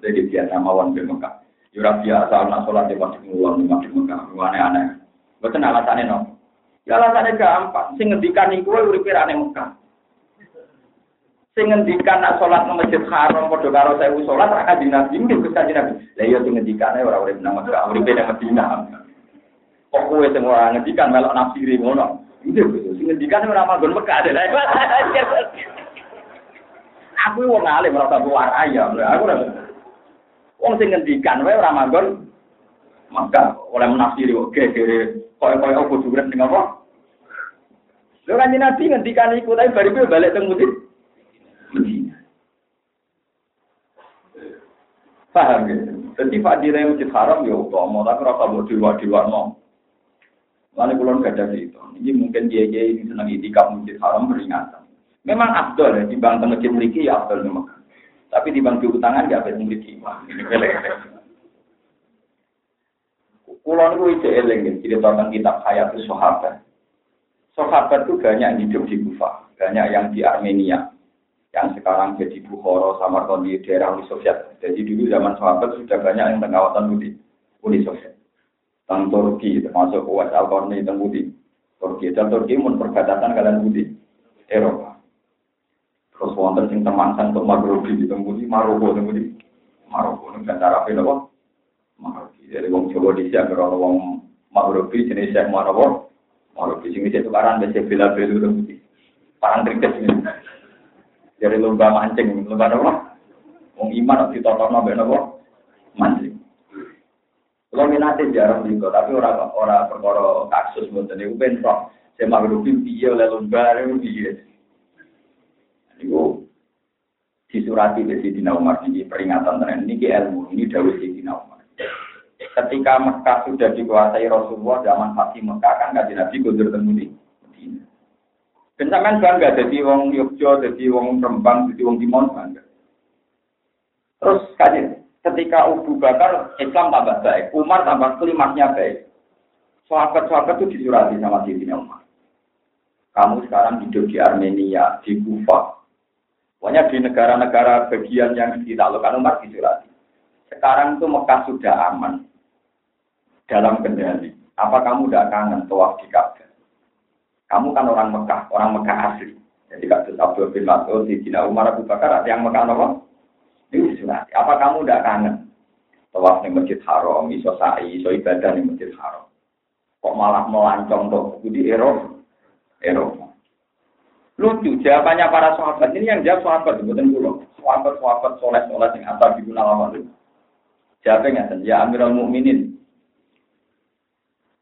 Speaker 1: Maksudnya di biasa mawon di Mekah. Yura biasa anak sholat di masjid ngulang di masjid Mekah, aneh-aneh. Betul alasannya no. Ya alasannya gampang. Sing ngendikan iku uripe aneh Mekah. Sing ngendikan nak sholat di masjid haram padha karo sewu sholat ra kanjeng Nabi nggih Gus kanjeng Nabi. Lah iya sing ngendikane ora urip nang Mekah, uripe nang Madinah. Kok kowe sing ora ngendikan melok nafsiri ngono. Gus, sing ngendikan ora manggon Mekah. Aku wong alim ora tak warai ya. Aku ora Wong sing ngendikan wae ora manggon maka oleh menafsiri oke kere koyo-koyo apa durek ning apa Lho kan Nabi ngendikan iku tapi bariku balik teng Medina. Paham ya? Jadi fadilah masjid haram ya utama, tapi rasa buat di luar no. Lalu kulon gak ada itu. Ini mungkin dia dia ini senang itikaf masjid haram peringatan. Memang abdul ya, di bangsa masjid memiliki ya abdul memang. Tapi di bangku utangan gak ada memiliki. Ini Kulon itu eling, cerita tentang kitab Hayat Sahabat. Sahabat itu banyak yang hidup di Kufa, banyak yang di Armenia, yang sekarang jadi Bukhara, Samarkand di daerah Uni Soviet. Jadi dulu zaman sahabat sudah banyak yang pengawasan Uni, Uni Soviet. Tentang Turki, termasuk Uwais Al-Qarni, tentang. Turki, dan Turki pun perbatasan kalian Budi, Eropa. Terus wonten sing temangsan untuk Maghribi di temudi Maroko temudi Maroko ning cara apa? Maghribi. Dari wong Jawa di sini kalau wong Maghribi jenis Syekh Maroko. Maghribi sing itu karan besi bila belu temudi. parang kritis ini. Dari lomba mancing, lomba apa? Wong iman harus ditotokno mbek napa? Mancing. Kalau minatnya jarang juga, tapi orang orang perkara kasus mboten niku bentrok. Saya mau piye oleh lomba niku Niku disurati di Sidina Umar ini peringatan tren ini ilmu ini Dawud Sidina Umar. Ketika Mekah sudah dikuasai Rasulullah zaman Fatih Mekah kan kajian Nabi kundur temu di Medina. Bencakan bangga jadi wong Yogyo, jadi wong Rembang, jadi wong Timon bangga. Terus kajian ketika Abu Bakar Islam tambah baik, Umar tambah kelimatnya baik. Sahabat-sahabat itu disurati sama Sidina Umar. Kamu sekarang hidup di Armenia, di Kufa, Pokoknya di negara-negara bagian yang ditaklukkan umat disurati. Sekarang itu Mekah sudah aman dalam kendali. Apa kamu tidak kangen tawaf di Ka'bah? Kamu kan orang Mekah, orang Mekah asli. Jadi kasus Abdul bin Mas'ud, di Cina Umar Abu Bakar, yang Mekah apa? Disurati. Apa kamu tidak kangen? Tawaf di Masjid Haram, iso sa'i, iso ibadah di Masjid Haram. Kok malah melancong tuh di Eropa? Eropa. Lucu, jawabannya para sahabat. Ini yang jawab sahabat, bukan pulau. Sahabat-sahabat soleh-soleh yang asal di lama itu. Jawabnya, ya Amirul Mukminin.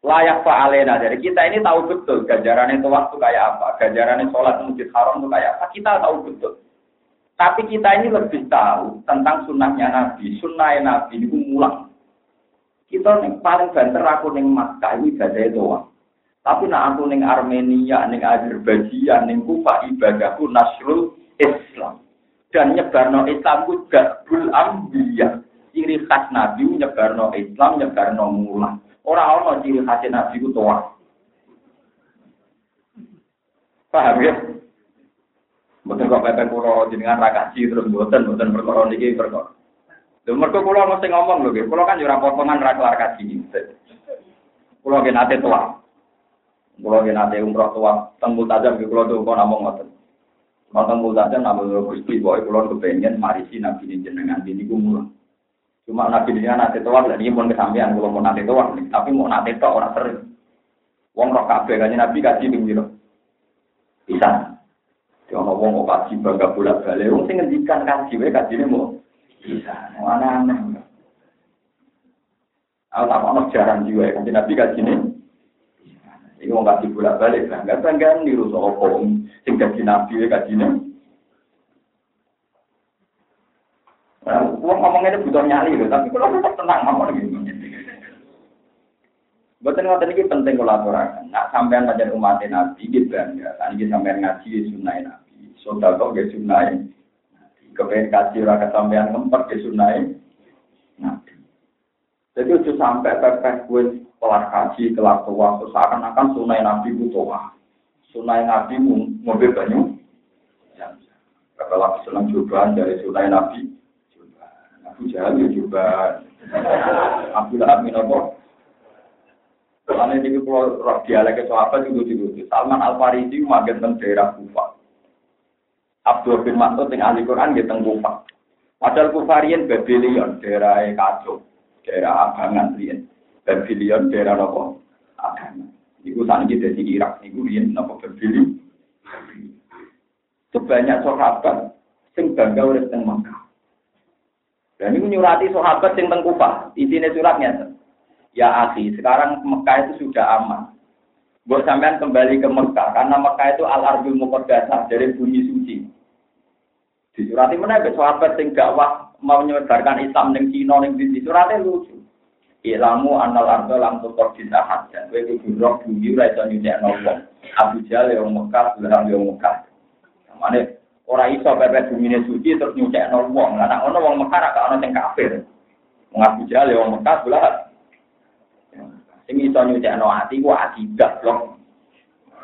Speaker 1: Layak fa'alena. Jadi kita ini tahu betul ganjaran itu waktu kayak apa. Ganjaran itu sholat masjid haram itu kayak apa. Kita tahu betul. Tapi kita ini lebih tahu tentang sunnahnya Nabi. Sunnah Nabi itu mulang. Kita yang paling banter aku ning Makkah ini ibadah doang. Tapi nak aku ning Armenia, ning Azerbaijan, ning Kufa ibadahku nasrul Islam. Dan nyebarno Islam ku gabul ambiya. Ciri khas Nabi nyebarno Islam, nyebarno mulah. Orang orang ciri khas Nabi ku tua. Paham ya? Betul kok pepe pulau jenengan rakaji terus buatan buatan perkara niki perkara. Lha mergo kula mesti ngomong lho nggih, kula kan yo ora potongan ra kelar kaji. Kula nggih nate. Kalau yang nanti umroh tua, tembul tajam, kalau tuh kau namung ngotot. Kalau tembul tajam, namun kalau gusti, boy, kalau kepengen, mari si nabi ini ini gue mulang. Cuma nabi ini nanti tua, dan ini pun kesampean, kalau mau nanti tua, tapi mau nanti tua orang sering. Wong roh kafe, kan nabi kaji pinggir. Bisa. Cuma wong kok kaji bangga bulat balik, wong sing ngendikan kaji, wae kaji ini mau. Bisa. Mana aneh. Aku tak mau jarang juga, kan nabi kaji ini. Ini mau kasih bolak balik lah, nggak bangga niru soal om, sing jadi nabi ya kajinya. Uang ngomongnya itu butuh nyali loh, tapi kalau tetap tenang ngomong gitu. Betul nggak tadi penting kolaborasi. Nak sampean pacar umat nabi gitu bangga. Tadi kita sampean ngaji sunnah nabi. Soda kok gak sunnah Kepengen kasih rakyat sampean ngempet ke sunnah nabi. Jadi udah sampai pepes gue kelar kaji, kelar tua, seakan-akan sunai nabi itu tua. Sunai nabi mobil banyu. Kata lagi cobaan dari sunai nabi. Abu Jahal ya coba. Abu Lahab. Karena ini kalau roh dialek sahabat juga juga. Salman Al Farisi magen teng daerah Kufa. Abdul bin Mas'ud yang ahli Quran di teng Kufa. Padahal Kufarian Babylon daerah kacau, daerah abangan riyen. Babylon daerah nopo agama. Iku saat ini dari Irak, iku rian nopo Babylon. Itu banyak sahabat sing bangga oleh teng Mekah. Dan ini nyurati sahabat sing teng Kufah. Isinya suratnya. Ya akhi, sekarang Mekah itu sudah aman. Buat sampean kembali ke Mekah karena Mekah itu al ardul muqaddasah dari bumi suci. Disurati mana sahabat sing dakwah mau menyebarkan Islam ning Cina ning di surate lucu. Ilamu anal ardo lam tukor bisa haja. Kue kudu roh bumi ora iso nyunyekno wong. Abu Jahal yang Mekah, Bilal yang Mekah. Mane ora iso pepet bumi suci terus nyunyekno wong. Lah nek ono wong Mekah ra ono sing kafir. Wong Abu Jahal yang Mekah, Bilal. Sing iso nyunyekno ati ku akidah blok.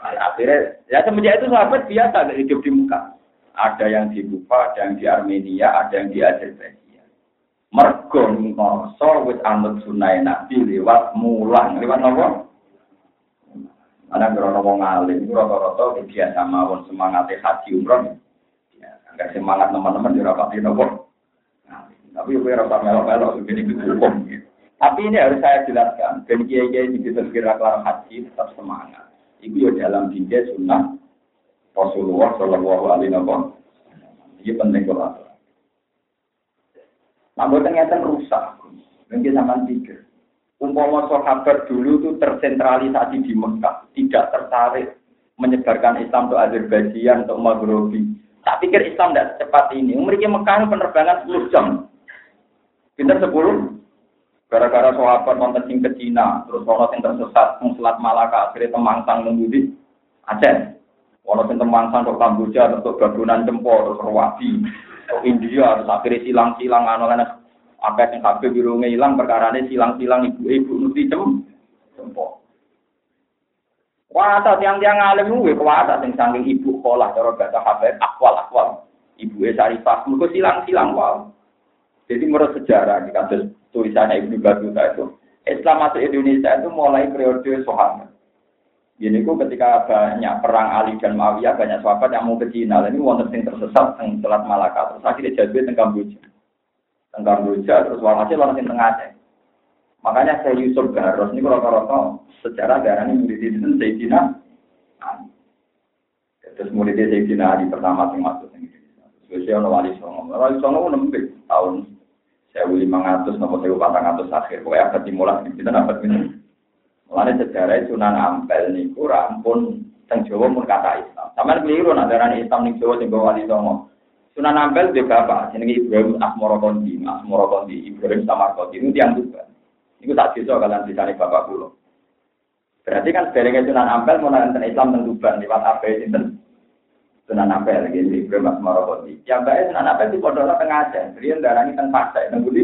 Speaker 1: Akhirnya, ya semenjak itu sahabat biasa hidup di Mekah. Ada yang di Kufa, ada yang di Armenia, ada yang di Azerbaijan. Mergo ngoso wis anut sunai Nabi lewat mulang, lewat apa? Ana krono wong alim, rata-rata biasa mawon semangat haji umroh. Ya, semangat teman-teman di rapat di nopo. Tapi gue rasa melok-melok begini hukum. Tapi ini harus saya jelaskan. Dan kiai-kiai di kira kelar haji tetap semangat. Itu ya dalam dinja sunnah Rasulullah Shallallahu Alaihi Wasallam. Ini penting kalau Nah, ternyata rusak. Mungkin sama pikir. Umpama sahabat dulu itu tersentralisasi di Mekah, tidak tertarik menyebarkan Islam untuk Azerbaijan, untuk Maghribi. Tak pikir Islam tidak secepat ini. Mereka Mekah penerbangan 10 jam. Pinter 10. Gara-gara sahabat nonton sing ke Cina, terus ono sing tersesat, Selat Malaka, akhirnya temangsang nunggu Aceh. Ono sing temangsang ke Kamboja, untuk bangunan Jempol, terus Rawati, ke India, terus akhirnya silang-silang, anu-anu apa yang kabeh birunge ilang perkara ini silang-silang ibu-ibu nuti cem cempok. Kuasa tiang-tiang alim kuwi kuasa sing saking ibu sekolah cara bahasa habib akwal-akwal. Ibu Sarifah mergo silang-silang wae. Jadi menurut sejarah di kasus tulisannya Ibnu Battuta itu, Islam masuk Indonesia itu mulai periode Soeharto. Ini kok ketika banyak perang Ali dan Muawiyah, banyak sahabat yang mau ke Cina. Ini wonten sing tersesat yang Selat Malaka, terus akhirnya jadi teng Kamboja tentang Roja, terus walhasil orang yang tengah Aceh. Makanya saya Yusuf Garos ini rata-rata secara darah ini murid itu Sayyidina Terus murid Sayyidina Ali pertama yang masuk ini. Terus saya wali songo. Wali songo nembik tahun saya lima ratus nomor saya empat ratus akhir. Pokoknya abad dimulai kita dapat ini. Mulanya sejarah Sunan Ampel niku rampun teng Jawa mun kata Islam. Sampeyan keliru nak darani Islam ning Jawa sing wali songo. Sunan Ampel di bapak, jenenge Ibrahim Asmoro Kondi, Asmoro Kondi, Ibrahim Samarkoti, itu yang juga. Itu tak bisa kalian bisa nih bapak pulau. Berarti kan sebenarnya Sunan Ampel mau nonton Islam tentu Tuban lewat apa itu Sunan Ampel, gitu, Ibrahim Asmoro Kondi. Yang baik Sunan Ampel di Pondok Tengah jadi yang darahnya kan pasai, tengah budi.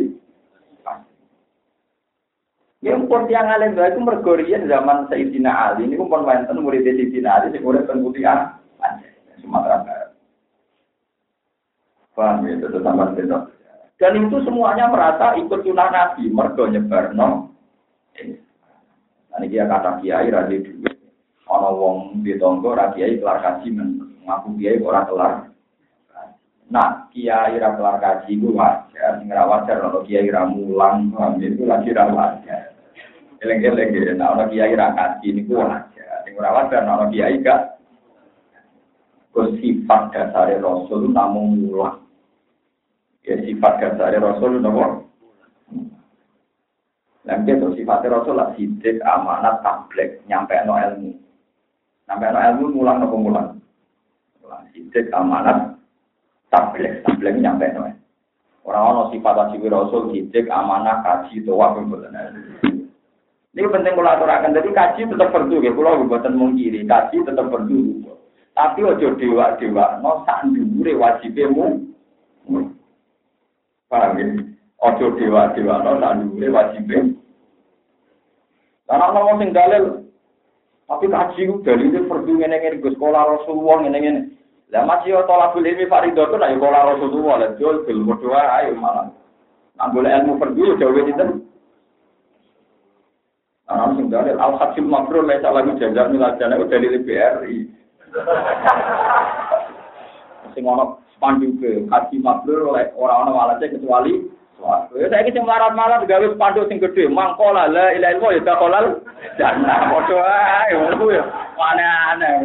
Speaker 1: Yang pun tiang alim itu mergorian zaman Sayyidina Ali, ini pun wonten murid Sayyidina Ali, sing urip teng Putihan, Sumatera Barat. Paham ya, itu Dan itu semuanya merasa ikut sunnah Nabi, mergo nyebar no. Ini dia kata kiai radhi. Ono wong di tonggo kiai kelar kaji ngaku kiai ora kelar. Nah, kiai ra kelar kaji itu wajar, ra wajar ono kiai ra mulang, ya? itu lagi ra. Eleng-eleng ya, nah ono kiai ra kaji niku wajar. Sing ora wajar ono kiai gak sifat dasar Rasul namun mulang. Ya sifat dasar Rasul nopo. Nanti itu sifat Rasul lah sidik amanat tablek nyampe no ilmu. Nyampe no ilmu mulang nopo mulang. Mulang sidik amanat tablek tablek nyampe no. Orang-orang sifat asli Rasul sidik amanah kaji doa pembuatan. Ini penting kalau aturakan. Jadi kaji tetap perlu ya. Kalau buatan mengkiri, kaji tetap perlu. Tapi ojo dewa dewa, no sandure wajibmu. Paham ya? Ojo dewa-dewa, no, tak dulu wajibnya. Karena ngomong sing dalil, tapi kaji itu perdu ngene ngene gue sekolah Rasulullah ngene ngene. Lah masih yo tolak beli ini Farido tuh nih sekolah Rasulullah lah jual bil berdoa ayo malah. Nah boleh ilmu perdu jauh itu. Nah sing dalil al hakim mabrur lesa lagi jajar milajana itu dari BRI. Sing ono pandu ke kaji mabrur orang-orang malasnya kecuali Ya saya kisah melarat-melarat gawe pandu sing mangkola la ilaha illallah ya dakolal jannah. Padha ae ngono ya. Aneh-aneh.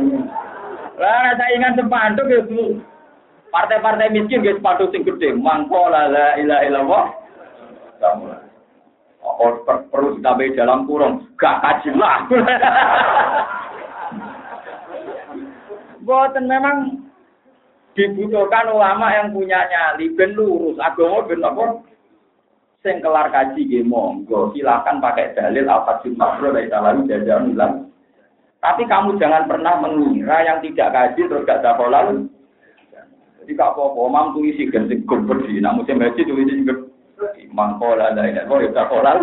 Speaker 1: Lah sepandu ya partai-partai miskin guys pandu sing gede, mangkola la ilaha. Oh, perlu ditambahi dalam kurung, gak kaji lah. Boten memang dibutuhkan ulama yang punya nyali ben lurus. Agama ben apa? Sing kelar kaji nggih monggo. Silakan pakai dalil apa mabrur dari lalu jajan bilang tapi kamu jangan pernah mengira yang tidak kaji terus gak ada kolal jadi kak apa mam tuh isi ganti gubber di namun saya baca tuh isi mangkola ada ini kok ya kolal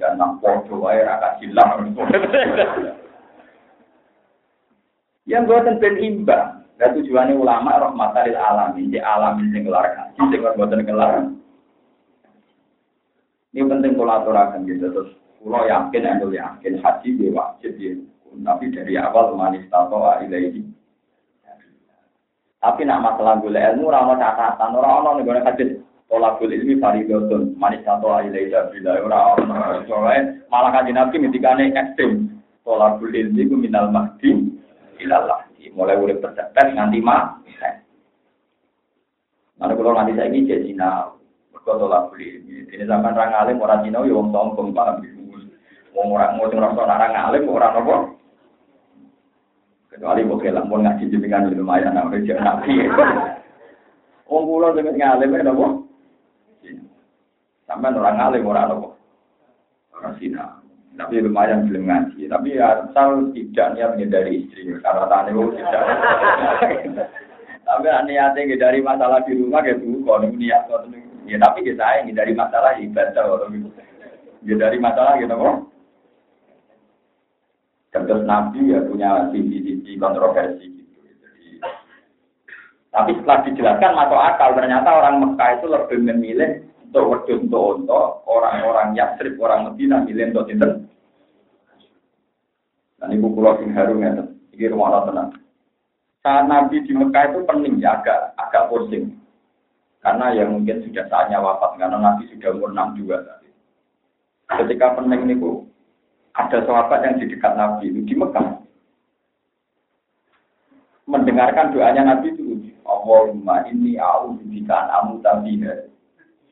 Speaker 1: ya nak podo air agak silang yang buatan ben dan tujuannya ulama rahmatan lil alamin, di alamin sing kelar kaji, sing boten kelar. Ini penting aturakan gitu terus. Pulau yakin, aku yakin haji dia wajib ya. Tapi dari awal manis tato ilaihi. Tapi nak masalah gula ilmu ramah catatan orang-orang negara hadis tolak gula ilmi faridotun manis tato ilaihi bila orang-orang soalnya malah kaji nabi ketika ekstrim tolak gula ilmi minal mahdi ilallah mulai urip percepet nganti mah. Mana kalau nanti saya ini jadi Cina, berkata lah beli. Ini zaman orang alim orang Cina, ya orang sombong orang mau orang orang alim orang apa? Kecuali mau kelang mau ngaji jembingan lumayan, nah udah jangan nabi. Wong kula dengan ngalim ya apa? Sampai orang alim orang apa? Orang Cina. Tapi lumayan belum ngaji. Tapi ya asal tidak niat menghindari istri. Karena tani tidak. Tapi niatnya dari masalah di rumah gitu, kalau niat ya tapi kita saya dari masalah ibadah orang. Ya dari masalah gitu kok. Terus Nabi ya punya sisi-sisi kontroversi gitu. Jadi, tapi setelah dijelaskan masuk akal, ternyata orang Mekah itu lebih memilih untuk wedus untuk untuk orang-orang Yasrib, orang Medina milih untuk itu. Dan ibu pulau sing harum ya, ini rumah tenang. Saat Nabi di Mekah itu pening ya agak agak pusing. Karena yang mungkin sudah saatnya wafat karena Nabi sudah umur 62 tadi. Ketika pening itu ada sahabat yang di dekat Nabi itu di Mekah. Mendengarkan doanya Nabi itu Allahumma ini au bika amu tabiha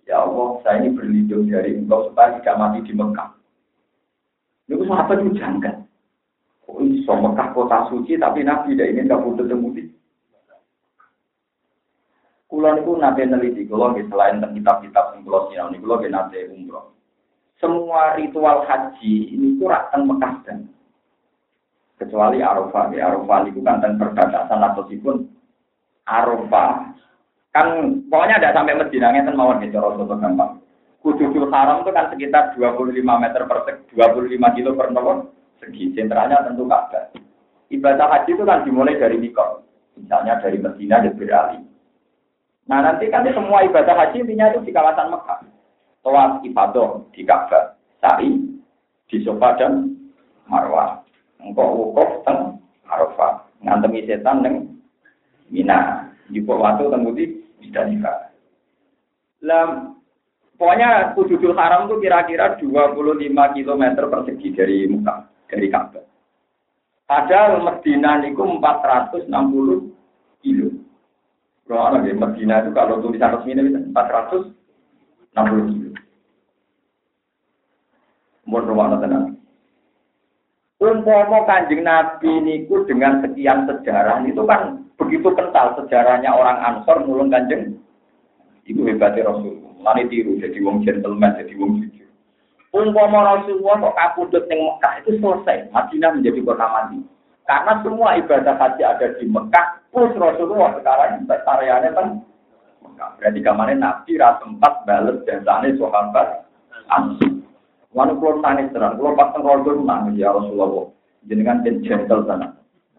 Speaker 1: Ya Allah, saya ini berlindung dari engkau supaya tidak mati di Mekah. Itu sahabat itu janggal. Oh, iso Mekah kota suci tapi Nabi tidak ingin kabur ketemu di. Kulo niku nate neliti kulo selain tentang kitab-kitab sing kulo sinau niku kulo nate umroh. Semua ritual haji ini kurang teng Mekah dan kecuali Arafah ya Arafah itu kan teng perbatasan atau sipun Arafah kan pokoknya tidak sampai Medina ngeten mawon gitu Rasulullah gampang. Kududul Haram itu kan sekitar 25 meter per 25 kilo per nomor segi. Sentralnya tentu Ka'bah. Ibadah haji itu kan dimulai dari Mikot. Misalnya dari Medina dan beralih. Nah nanti kan semua ibadah haji intinya itu di kawasan Mekah. Tawaf ibadah di Ka'bah. Sa'i di Sofa dan Marwah. Engkau wukuf teng Arafah. Ngantemi setan neng Mina. Di waktu teng di Musdalifah. Lah pokoknya Kududul Haram itu kira-kira 25 km persegi dari Mekah dari Ka'bah. Padahal Medina niku 460 kilo. Kalau di Medina itu kalau tulisan resmi ini 460 kilo. Mohon rumah tenang. Umpama kanjeng Nabi niku dengan sekian sejarah itu kan begitu kental sejarahnya orang Ansor nulung kanjeng. Ibu hebatnya Rasul. Lani tiru jadi wong gentleman, jadi wong jujur. Umpama Rasulullah kok kapundhut ning Mekah itu selesai, Madinah menjadi kota mati. Karena semua ibadah haji ada di Mekah, plus Rasulullah sekarang areanya kan Mekah. Berarti kemarin Nabi rasa sempat bales jasane sahabat Ansor. Wanu kulo tangis terang, kulo pas teng nangis ya Rasulullah. Jenengan den gentle sana.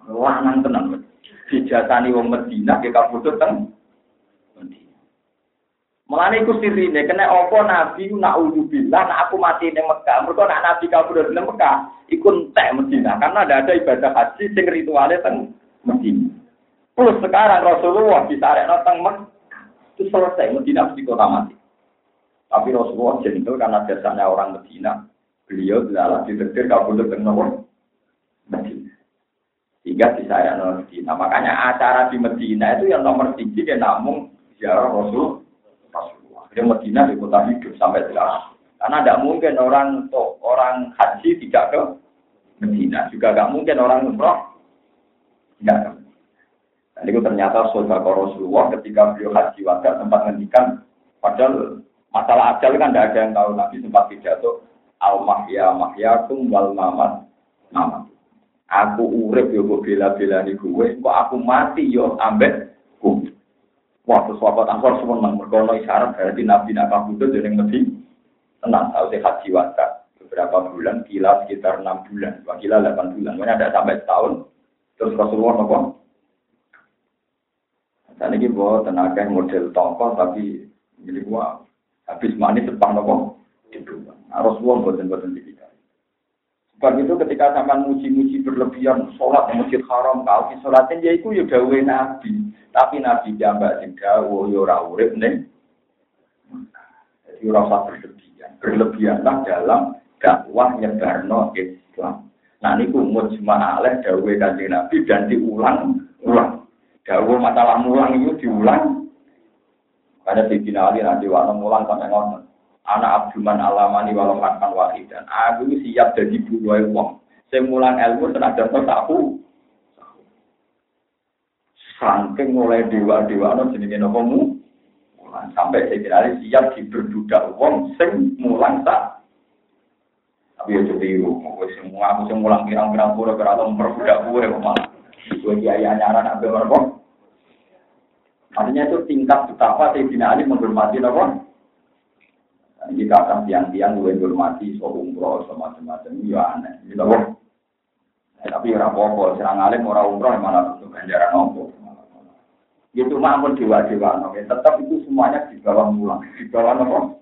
Speaker 1: Lanang tenang. Dijasani wong Madinah ke kapundhut teng Mulane iku sirine kena apa nabi nak bilang nak aku mati ning Mekah. Mergo nak nabi kabur ning Mekah iku entek Medina karena ada ada ibadah haji sing ritualnya teng Medina. Plus sekarang Rasulullah ada teng Mekah itu selesai Medina mesti kota mati. Tapi Rasulullah jentul karena biasanya orang Medina. Beliau adalah ditetir kabur teng Medina. Sehingga bisa ya Medina. Makanya acara di Medina itu yang nomor tinggi ya namun ziarah Rasul dia Medina di kota hidup sampai sekarang. Karena tidak mungkin orang untuk orang haji tidak ke Medina. Juga tidak mungkin orang umroh tidak ke Dan itu ternyata saudara Rasulullah ketika beliau haji wadah sempat ngendikan padahal masalah ajal kan tidak ada yang tahu Nabi sempat pidato al mahya mahyakum wal mamat mamat. Aku urip yo bela-bela nih gue, kok aku mati yo ambek gue. Wah, sahabat Ansor semua nang merkono isyarat berarti Nabi nak kabudut jadi lebih tenang. Tahu sih haji wasa beberapa bulan, kila sekitar enam bulan, dua kila delapan bulan. Mana ada sampai setahun. Terus Rasulullah nopo. Dan ini bawa tenaga model tongkol tapi jadi gua habis manis sepang nopo. Nah, Rasulullah buatan buatan di Sebab itu ketika sampai muji-muji berlebihan, sholat masjid haram, kau sholatnya ya itu ya dawe nabi. Tapi nabi jambak sing dawe ya ora urip nih. Jadi berlebihan. Berlebihanlah dalam dakwah nyebarno Islam. Nah niku mujma' alaih dawe kanjeng Nabi dan diulang ulang. Dawa masalah mulang itu diulang. Karena di Ali nanti waktu mulang sampai ngomong. Anak Abduman alamani walau makan dan Aku siap jadi buruai wong. Saya mulang ilmu tenaga tahu. Sangking mulai dewa-dewa no jenenge nopo mu. Sampai saya Ali siap diberbudak wong sing mulang tak. Tapi ya jadi aku semua aku semua mulang pirang-pirang pura atau memperbudak gue malah. Gue kiai anyaran mereka. Artinya itu tingkat betapa Sayyidina Ali menghormati apa? Ini kata tiang-tiang gue menghormati so umroh so macam-macam ya aneh. Gitu loh. Eh, tapi orang apa serang alim orang umroh malah untuk ganjaran nopo. Itu maupun dewa-dewa nopo. Tetap itu semuanya di bawah mulang, di bawah nopo.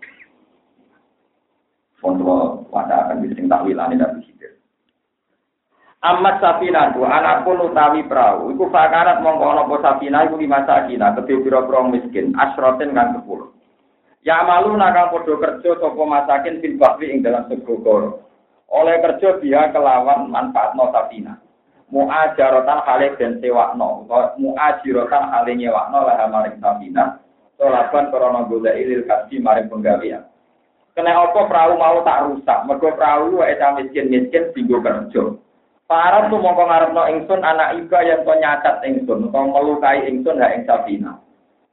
Speaker 1: Kontrol pada akan bisa takwilani dan berpikir. Amat sapina tu anak pun utawi perahu. Iku fakarat mongko apa sapina iku lima sakina kedhe pira-pira miskin asroten kang sepuluh. Ya malu nakang padha kerja sapa masakin fil bahri ing dalam segogoro. Oleh kerja dia kelawan manfaatno sapina. Muajaratan hale den sewakno, muajirotan hale nyewakno lah maring sapina. Solaban krana golek ilil kasih maring penggawean. Kena apa perahu mau tak rusak, mergo perahu wae miskin-miskin dinggo kerja. Para tuh mongko ngarepno ingsun anak iba yang to nyacat ingsun to melukai ingsun ha ing Sabina.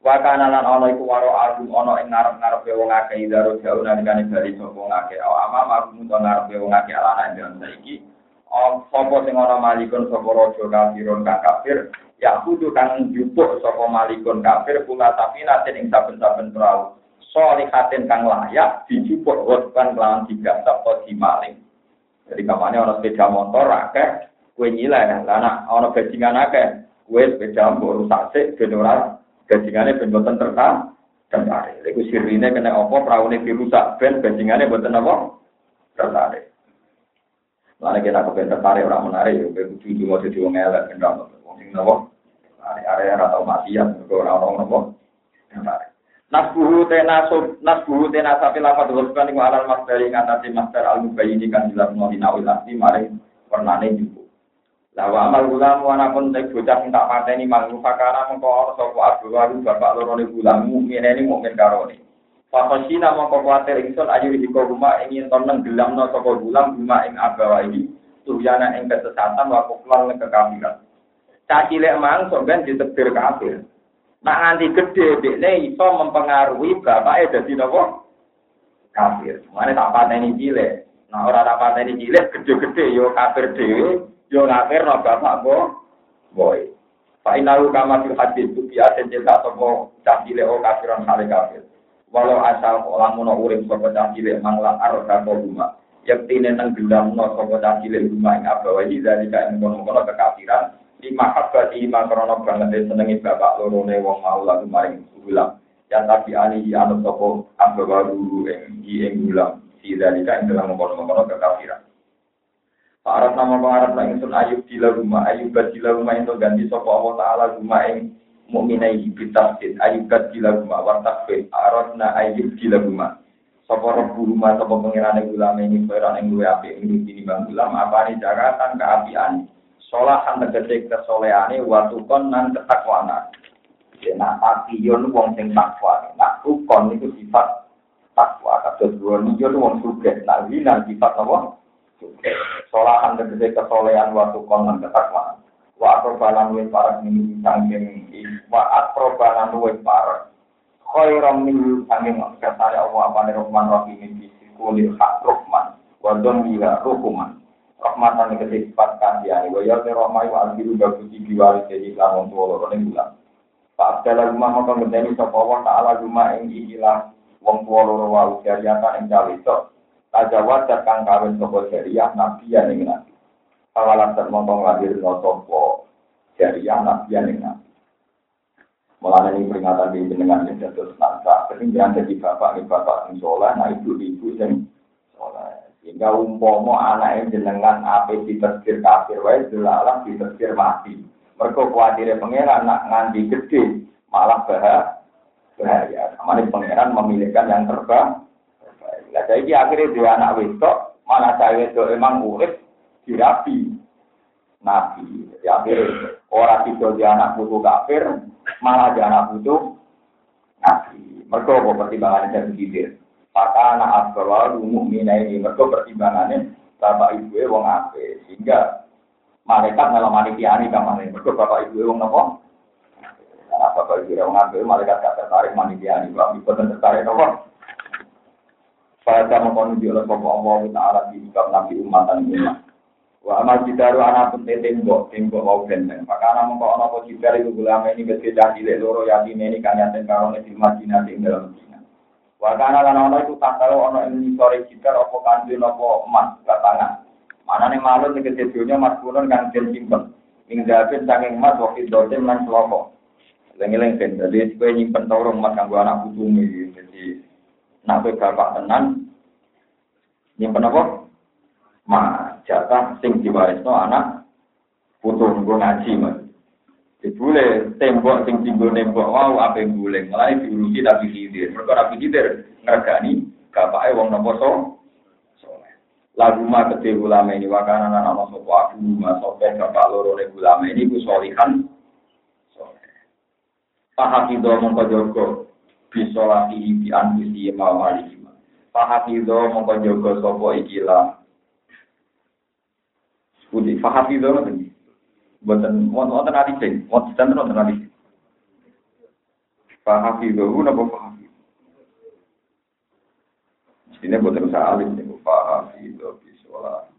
Speaker 1: Wa kana lan ana iku waro agung ana ing ngarep-ngarepe wong akeh idaro jauh nalikane bali sapa wong akeh. Aw ama aku to ngarepe wong akeh alana ing saiki. Sapa sing ana malikun sapa raja kafirun kang kafir ya kudu kang jupuk sapa malikun kafir kula Sabina ing saben-saben perahu. Solihatin kang layak dijupuk wetkan lawan tiga sapa di maling. Jadi kamarnya orang sepeda motor akeh, kue nyileh, lana orang bajingan akeh, kue sepeda mbok rusak sik ben bajingane ben boten tertarik dan tarik. Iku sirine kena apa praune dirusak ben bajingane boten apa tertarik. Lalu kita kepen tertarik orang menarik, ya itu mau jadi wong elek ben ora wong sing napa. Area atau maksiat, orang orang napa tertarik. Nasbuhu tena sub nasbuhu tena sapi lafat wasban ing alal masdari ngatasi masdar al mubayyin kan jelas mau dinawil asli maring pernane Lawa amal gulam wana pun tek bocah sing tak pateni mangu fakara mengko ana sapa abu waru bapak loro ne gulam mukmin ini mukmin karone. Fakosina mongko kuatir ingsun ayu hiko rumah ingin toneng gelamno sapa gulam rumah ing abawa ini tuhyana ing kesesatan wa kuflan kekafiran. Cacilek mang sok ben ditebir kafir. Nak nganti gede, dekne iso mempengaruhi bapak dadi napa? Kafir. Mane tak pateni cilik. Nah ora tak pateni cilik gede-gede yo kafir dhewe, yo kafir no bapak kok. Boy. Pak Inalu kama fil hadis itu biasa cerita sopo cah cilik o kafiran hale kafir. Walau asal lamun urip sopo cah cilik manglang arka rumah. Yaktine nang gelam no sopo cah cilik rumah ing abawa dari kain kono-kono kekafiran lima habati lima krono banget senengi bapak lorone wong mau lalu maring gulam yang tapi ani anut sopo abba baru ing ing gulam si dalika ing dalam mengkono-mengkono kekafiran Arab nama pengarap lang sun ayub di rumah ayub di rumah itu ganti sopo Allah Taala rumah ing mukminai bitafsir ayub di rumah wartakfir arabna ayub di rumah sopo rebu rumah sopo pengirane gulam ini peran ing luwe api ing ini bang gulam apa ini jagatan keapian Solahan tegese kesoleane watukon nan ketakwana. Nah, takiyun wong sing takwa. Nah, tukon itu sifat takwa. Kados dua niyon wong suge. Nah, wina sifat apa? Solahan tegese kesolehan watukon nan ketakwana. Wa atrobalan wis parek ini sangking wa atrobalan wis parek. Khairam min sangking kersane Allah apane Rahman Rahim iki kulil hak Rahman. Wa bila rukuman rahmatan yang kesifat kasihan. Wa ya rahmai wa albiru bagus di wali jadi lamun tua loro ning bulan. Pak dalam rumah maka ngenteni sapa wa taala rumah ing ikilah wong tua loro wa ujariyata ing Tajawat kang kawin sapa jariah nabi ya ning nabi. Awalan termontong lahir no sapa jariah nabi ya ning nabi. Mulanya ini peringatan di jenengan yang jatuh senangsa. Ketinggian jadi bapak, ini bapak yang soleh, nah ibu-ibu yang soleh. Sehingga umpomo anak jenengan apa ditersir kafir wae delalah ditersir mati. Mereka khawatir pangeran nak nganti gede malah bahaya. Bahaya. Kamane pangeran memilihkan yang terbaik. Lah saiki akhirnya dia anak wedok, mana saya itu emang urip dirapi. nabi. Jadi akhirnya orang itu dia anak putu kafir, malah dia anak putu nabi. Mereka apa pertimbangannya dari gilir. Maka anak asbawal umum mina ini, mereka pertimbangannya bapak ibu e wong ape. Sehingga malaikat malah manikiani kamane. Mereka bapak ibu e wong nopo. Karena bapak ibu e wong ape, malaikat gak tertarik manikiani. Bapak ibu tertarik nopo. Pada mengkondisi oleh sopa Allah Ta'ala di sikap Nabi umat dan umat. Wa amal jidaru anak pun tembok, tembok mau benteng. Maka anak mengkau anak pun jidar itu gulama ini berbeda cilik loro yatim ini kanyaten karone di Madinah di dalam Madinah. Wa kana lan ana tak tahu ana ing sore jidar apa kanjeng apa emas batangan. Manane malun nek dunya mas kulon kan den simpen. Ing dapet saking emas waktu dosen lan slopo. Lengi-lengi dadi kowe nyimpen torong emas kanggo anak putumu jadi nak bapak tenan nyimpen apa? Ma jatah sing diwarisno anak putu nggo ngaji mas. Dibule tembok sing tinggal nembok apa yang boleh mulai diurusi tapi hidir. Mereka tapi hidir ngergani bapaknya wong nopo so. Lagu ma gede ulama ini wakana nana nama sopo aku ma sopo bapak loro ne ulama ini ku solihan. Pahakido mongko jogo bisolati bi anfusi ma malihima. Pahakido mongko jogo sopo ikilah Budi, fahafidah nanti. Buatan, wonten nanti sih, wonten wonten nanti. Fahafidah, guna apa fahafidah? Ini buatan usaha alim, ini fahafidah, bisolah.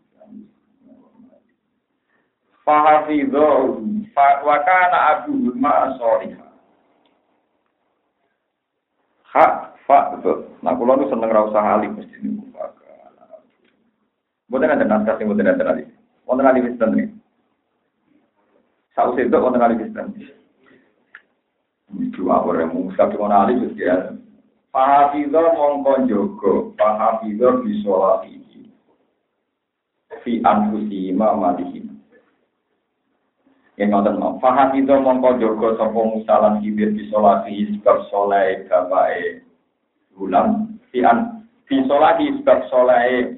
Speaker 1: Fahafidah, wakana abu ma sorihah. Hak, fa, betul. Nah, kalau lu seneng rasa alim, mesti ini. Buatan ada naskah, buatan ada nanti. wonten ali Kristen nih. Saus itu wonten ali Kristen. Itu apa yang mungkin cuma ali itu ya. Pahafido mongko jogo, bisolati anfusi ma malihim. Yang ngoten mau, fahafido mongko jogo sapa musalan hibir bisolati sebab soleh an fi solati sebab soleh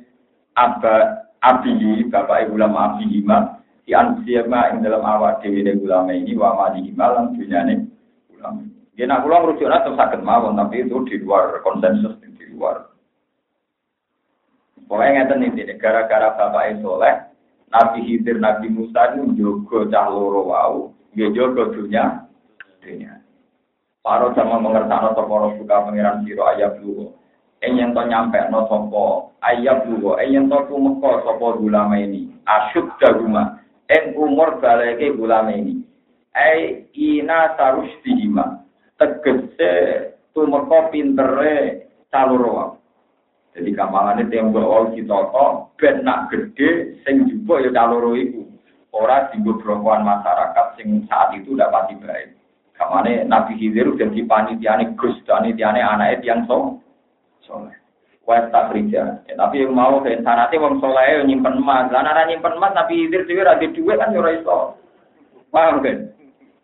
Speaker 1: abad Abi, bapak ibu lama abi hima, di ansiama ing dalam awak dewi de ulama ini, wa ma di hima lan dunyane ulama. Ya nak kula merujukna tetap sakit mawon, tapi itu di luar konsensus di luar. Pokoknya ngeten ini, gara-gara bapak soleh, Nabi Hidir, Nabi Musa itu jogo cah loro wau, jogo dunia, dunia. Paro sama mengertakno toko buka pangeran siro ayat dulu. Enyen to nyampe no sopo ayam dulu, enyen to tumeka sopo gulama ini. Asyuk daguma, en umur baleke gulama ini. Ai ina tarus dihima. Tegese tumeka pintere caluro Jadi kamalane tembok wau ditata ben nak gede sing juga ya caluro iku. Ora dienggo masyarakat sing saat itu tidak pati baik. Kamane Nabi Khidir udah dipanitiane Gus, panitiane anake tiang so soleh. Wes tak kerja. Ya, tapi yang mau ke sanate wong soleh nyimpen emas. Lah nek nyimpen emas Nabi Hidir dhewe ra duwe kan yo ora iso. Paham kan?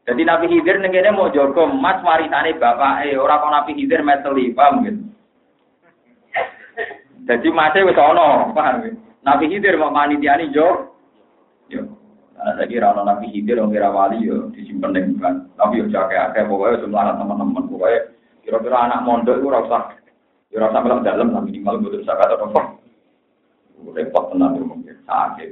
Speaker 1: Jadi Nabi Hidir ning mau jaga emas warisane bapake, ora kok Nabi Hidir meteli, paham kan? Jadi masih wis ana, paham kan? Nabi Hidir mau manitiani jo. Yo. Karena saya kira Nabi Hidir, orang kira wali yo disimpan dengan Tapi yo jaga akeh pokoknya semua teman-teman pokoknya kira-kira anak mondok itu rasa Ya rasa melak dalam lah minimal gue bisa kata apa. Repot tenang ya mungkin sakit.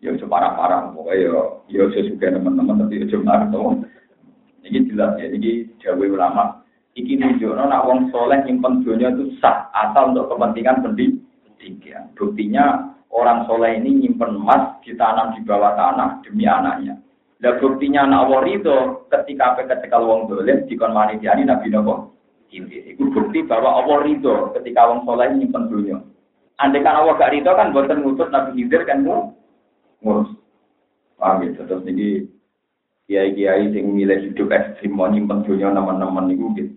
Speaker 1: Ya cuma parah-parah, pokoknya ya ya sesuka teman-teman tapi ya cuma tuh. Ini jelas ya, ini jauh ulama. Iki nunjukno nak wong soleh nyimpen dunia itu sah asal untuk kepentingan pendidikan. Buktinya orang soleh ini nyimpen emas ditanam di bawah tanah demi anaknya. Dan buktinya anak warido ketika ketika wong dolim dikon manitiani nabi nopo ini. Itu bukti bahwa Allah ridho ketika orang soleh nyimpen dunia. Andai kan Allah gak kan buatan ngutus Nabi Khidir kan ngurus. Paham gitu. Terus ini kiai-kiai yang milih hidup ekstrim mau nyimpen dunia teman-teman itu gitu.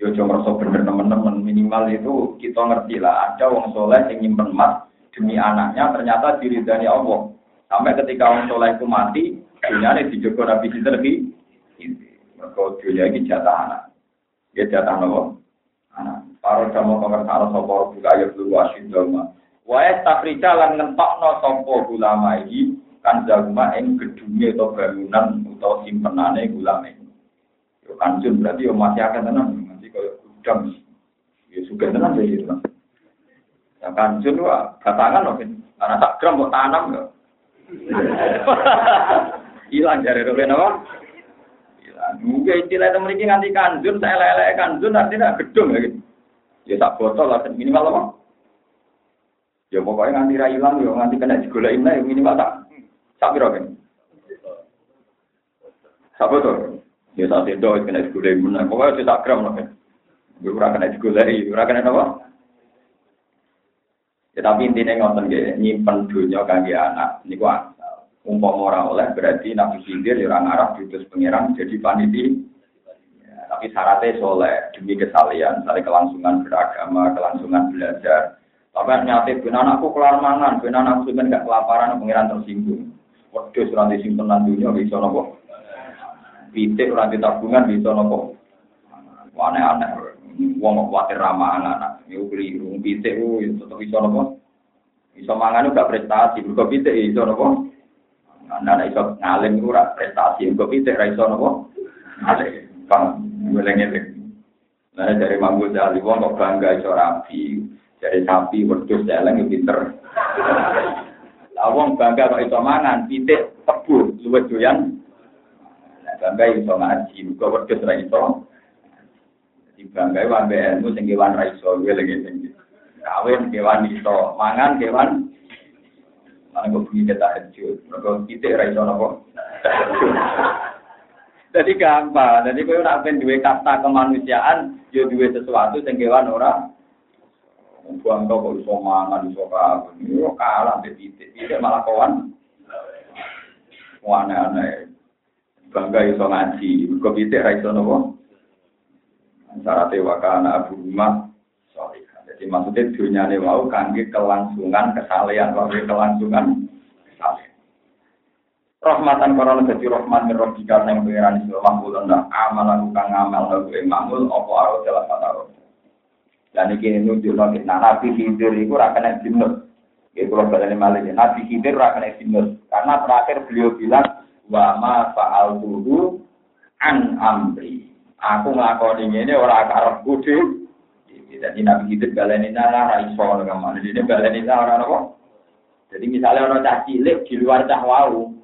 Speaker 1: Yo cuma merasa bener teman-teman minimal itu kita ngerti lah ada orang soleh yang nyimpen emas demi anaknya ternyata diridani Allah. Sampai ketika orang soleh itu mati, dunia ini dijogo Nabi Khidir lagi. Maka dunia ini jatah anak. Ya jatah nopo. Anak. Para jamu pengertaan sopo buka ayat dulu asyid doma. Wae takrija lan ngentokno sopo ulama iki kan zagma ing gedunge atau bangunan atau simpenane ulama. Yo kanjun berarti yo masih akan tenang nanti kalau gudang. Ya suka tenang ya gitu. Ya kanjun wah katangan loh karena tak gram mau tanam ya. Hilang dari roben apa? Hilang. Mungkin istilah itu memiliki nganti kanjun, saya lele kanjun artinya gedung ya gitu. Ya tak botol lah minimal apa? Ya pokoknya nganti ra ilang ya nganti kena digoleki ya minimal tak sak piro kan. Sapa to? Ya sak sedo kena digoleki meneh. Pokoknya tak gram lah kan. Ya ora kena digoleki, ora kena apa? Ya tapi intinya ngoten nggih, nyimpen dunya kangge anak niku asal. Umpama ora oleh berarti Nabi Khidir ya ora ngarah diutus pangeran jadi paniti. Ya, tapi syaratnya soleh demi kesalian, misalnya kelangsungan beragama, kelangsungan belajar, Sampai nyate ben anakku kelar mangan, ben anakku sampeyan kelaparan pengiran tersinggung. Wedhus ora disimpen nang dunya bisa napa? Pitik ora tabungan bisa napa? Aneh-aneh. Wong kok kuwatir ramah anak. Iku keliru. Pitik ku tetep bisa napa? Bisa mangan gak prestasi, mergo pitik iso napa? Anak iso ngalim ora prestasi, mergo pitik ra iso napa? Ngalim. Bang, ngeleng-ngeleng. Nah, dari Mambu Jali, wong kok bangga iso rapi. Dari sapi, wedus, celeng, pinter. Lawang bangga kok iso mangan, pitik, tebu, luwes doyan. Bangga iso ngaji, muga wedus ra iso. Jadi bangga wambe ilmu sing kewan ra iso, kuwi lagi sing kawin kewan iso, mangan kewan Mana kok bunyi kita hajut, mereka pitik ra iso napa. Jadi gampang, jadi kowe nak ben duwe kasta kemanusiaan, yo duwe sesuatu sing kewan ora Buang tau kok iso mangan, iso kabeh. Yo kalah titik. Titik malah kawan. Aneh-aneh. Bangga iso ngaji. Kok titik ra iso napa? Syarat wakana abu rumah sorry. Jadi maksudnya dunia ini mau kangge kelangsungan kesalehan, kangge kelangsungan kesalehan. Rahmatan korona jadi rahmat mirrobika yang pengiran Islam mahmul anda amal aku kang amal lagu mahmul opo aro jalan kata. Dan ini nunjuk lagi, nah Nabi Khidir itu rakan jinus. Ya kalau malah ya, Nabi Khidir rakan jinus. Karena terakhir beliau bilang, wa ma faal dulu an amri. Aku ngelakoni ini orang karep budi. Jadi Nabi Khidir balani nala raiso ke mana. Jadi balani nala orang apa? Jadi misalnya orang cah cilik di luar cah wau,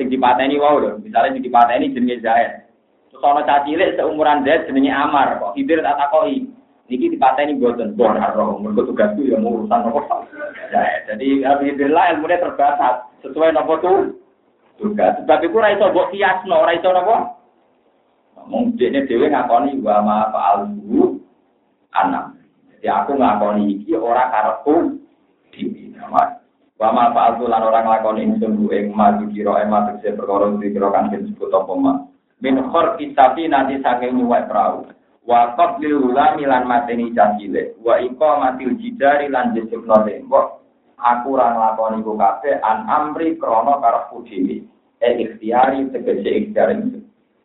Speaker 1: sing dipateni wau loh. Misalnya sing dipateni jenenge Zaid. Terus orang cah cilik seumuran Zaid jenenge Amar. Kok Khidir tak takoi. Niki dipateni boten bon roh, mergo tugasku ya urusan nopo. Ya, jadi alhamdulillah ilmunya terbatas sesuai nopo tuh tugas. Sebab iku ora iso mbok kiasno, ora iso nopo. Mungkin dhewe ngakoni wa ma fa'alhu anak. Jadi aku ngakoni iki ora karepku dhewe. Wa ma fa'altu lan ora nglakoni ku ing ma dikira ema tegese perkara dikira kan disebut apa ma. Min khor kisabi nanti saking nyuwek perahu. wa qablil lan mateni cacile wa matil jidari lan jesukno tembok aku ora nglakoni ku kabeh an amri krana karepku dhewe e ikhtiari tegese ikhtiar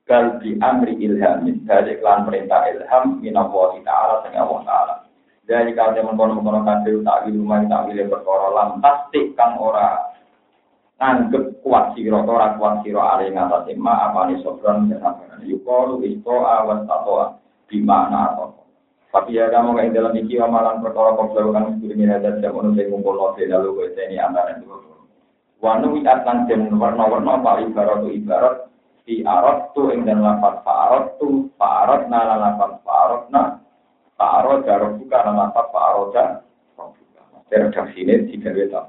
Speaker 1: kal bi amri ilham dari lan perintah ilham minallahi ta'ala sing Allah ta'ala. Dari kalau teman kono kono kabeh tak mari tak wilu perkara lam kang ora nganggep kuat sira ora kuat sira are ngatasi apa ni sobran kesabaran yukalu isto awas tatoa di mana atau tapi ya kamu kayak dalam iki amalan perkara kau kan sudah ada jam untuk saya kumpul novel lalu gue ini antara dua wanu wiatan dan warna-warna apa ibarat tu ibarat di arab tu ing dan lapat farot tu farot nala lapat farot na farot jarok buka nala lapat farot dan redaksi ini tiga beta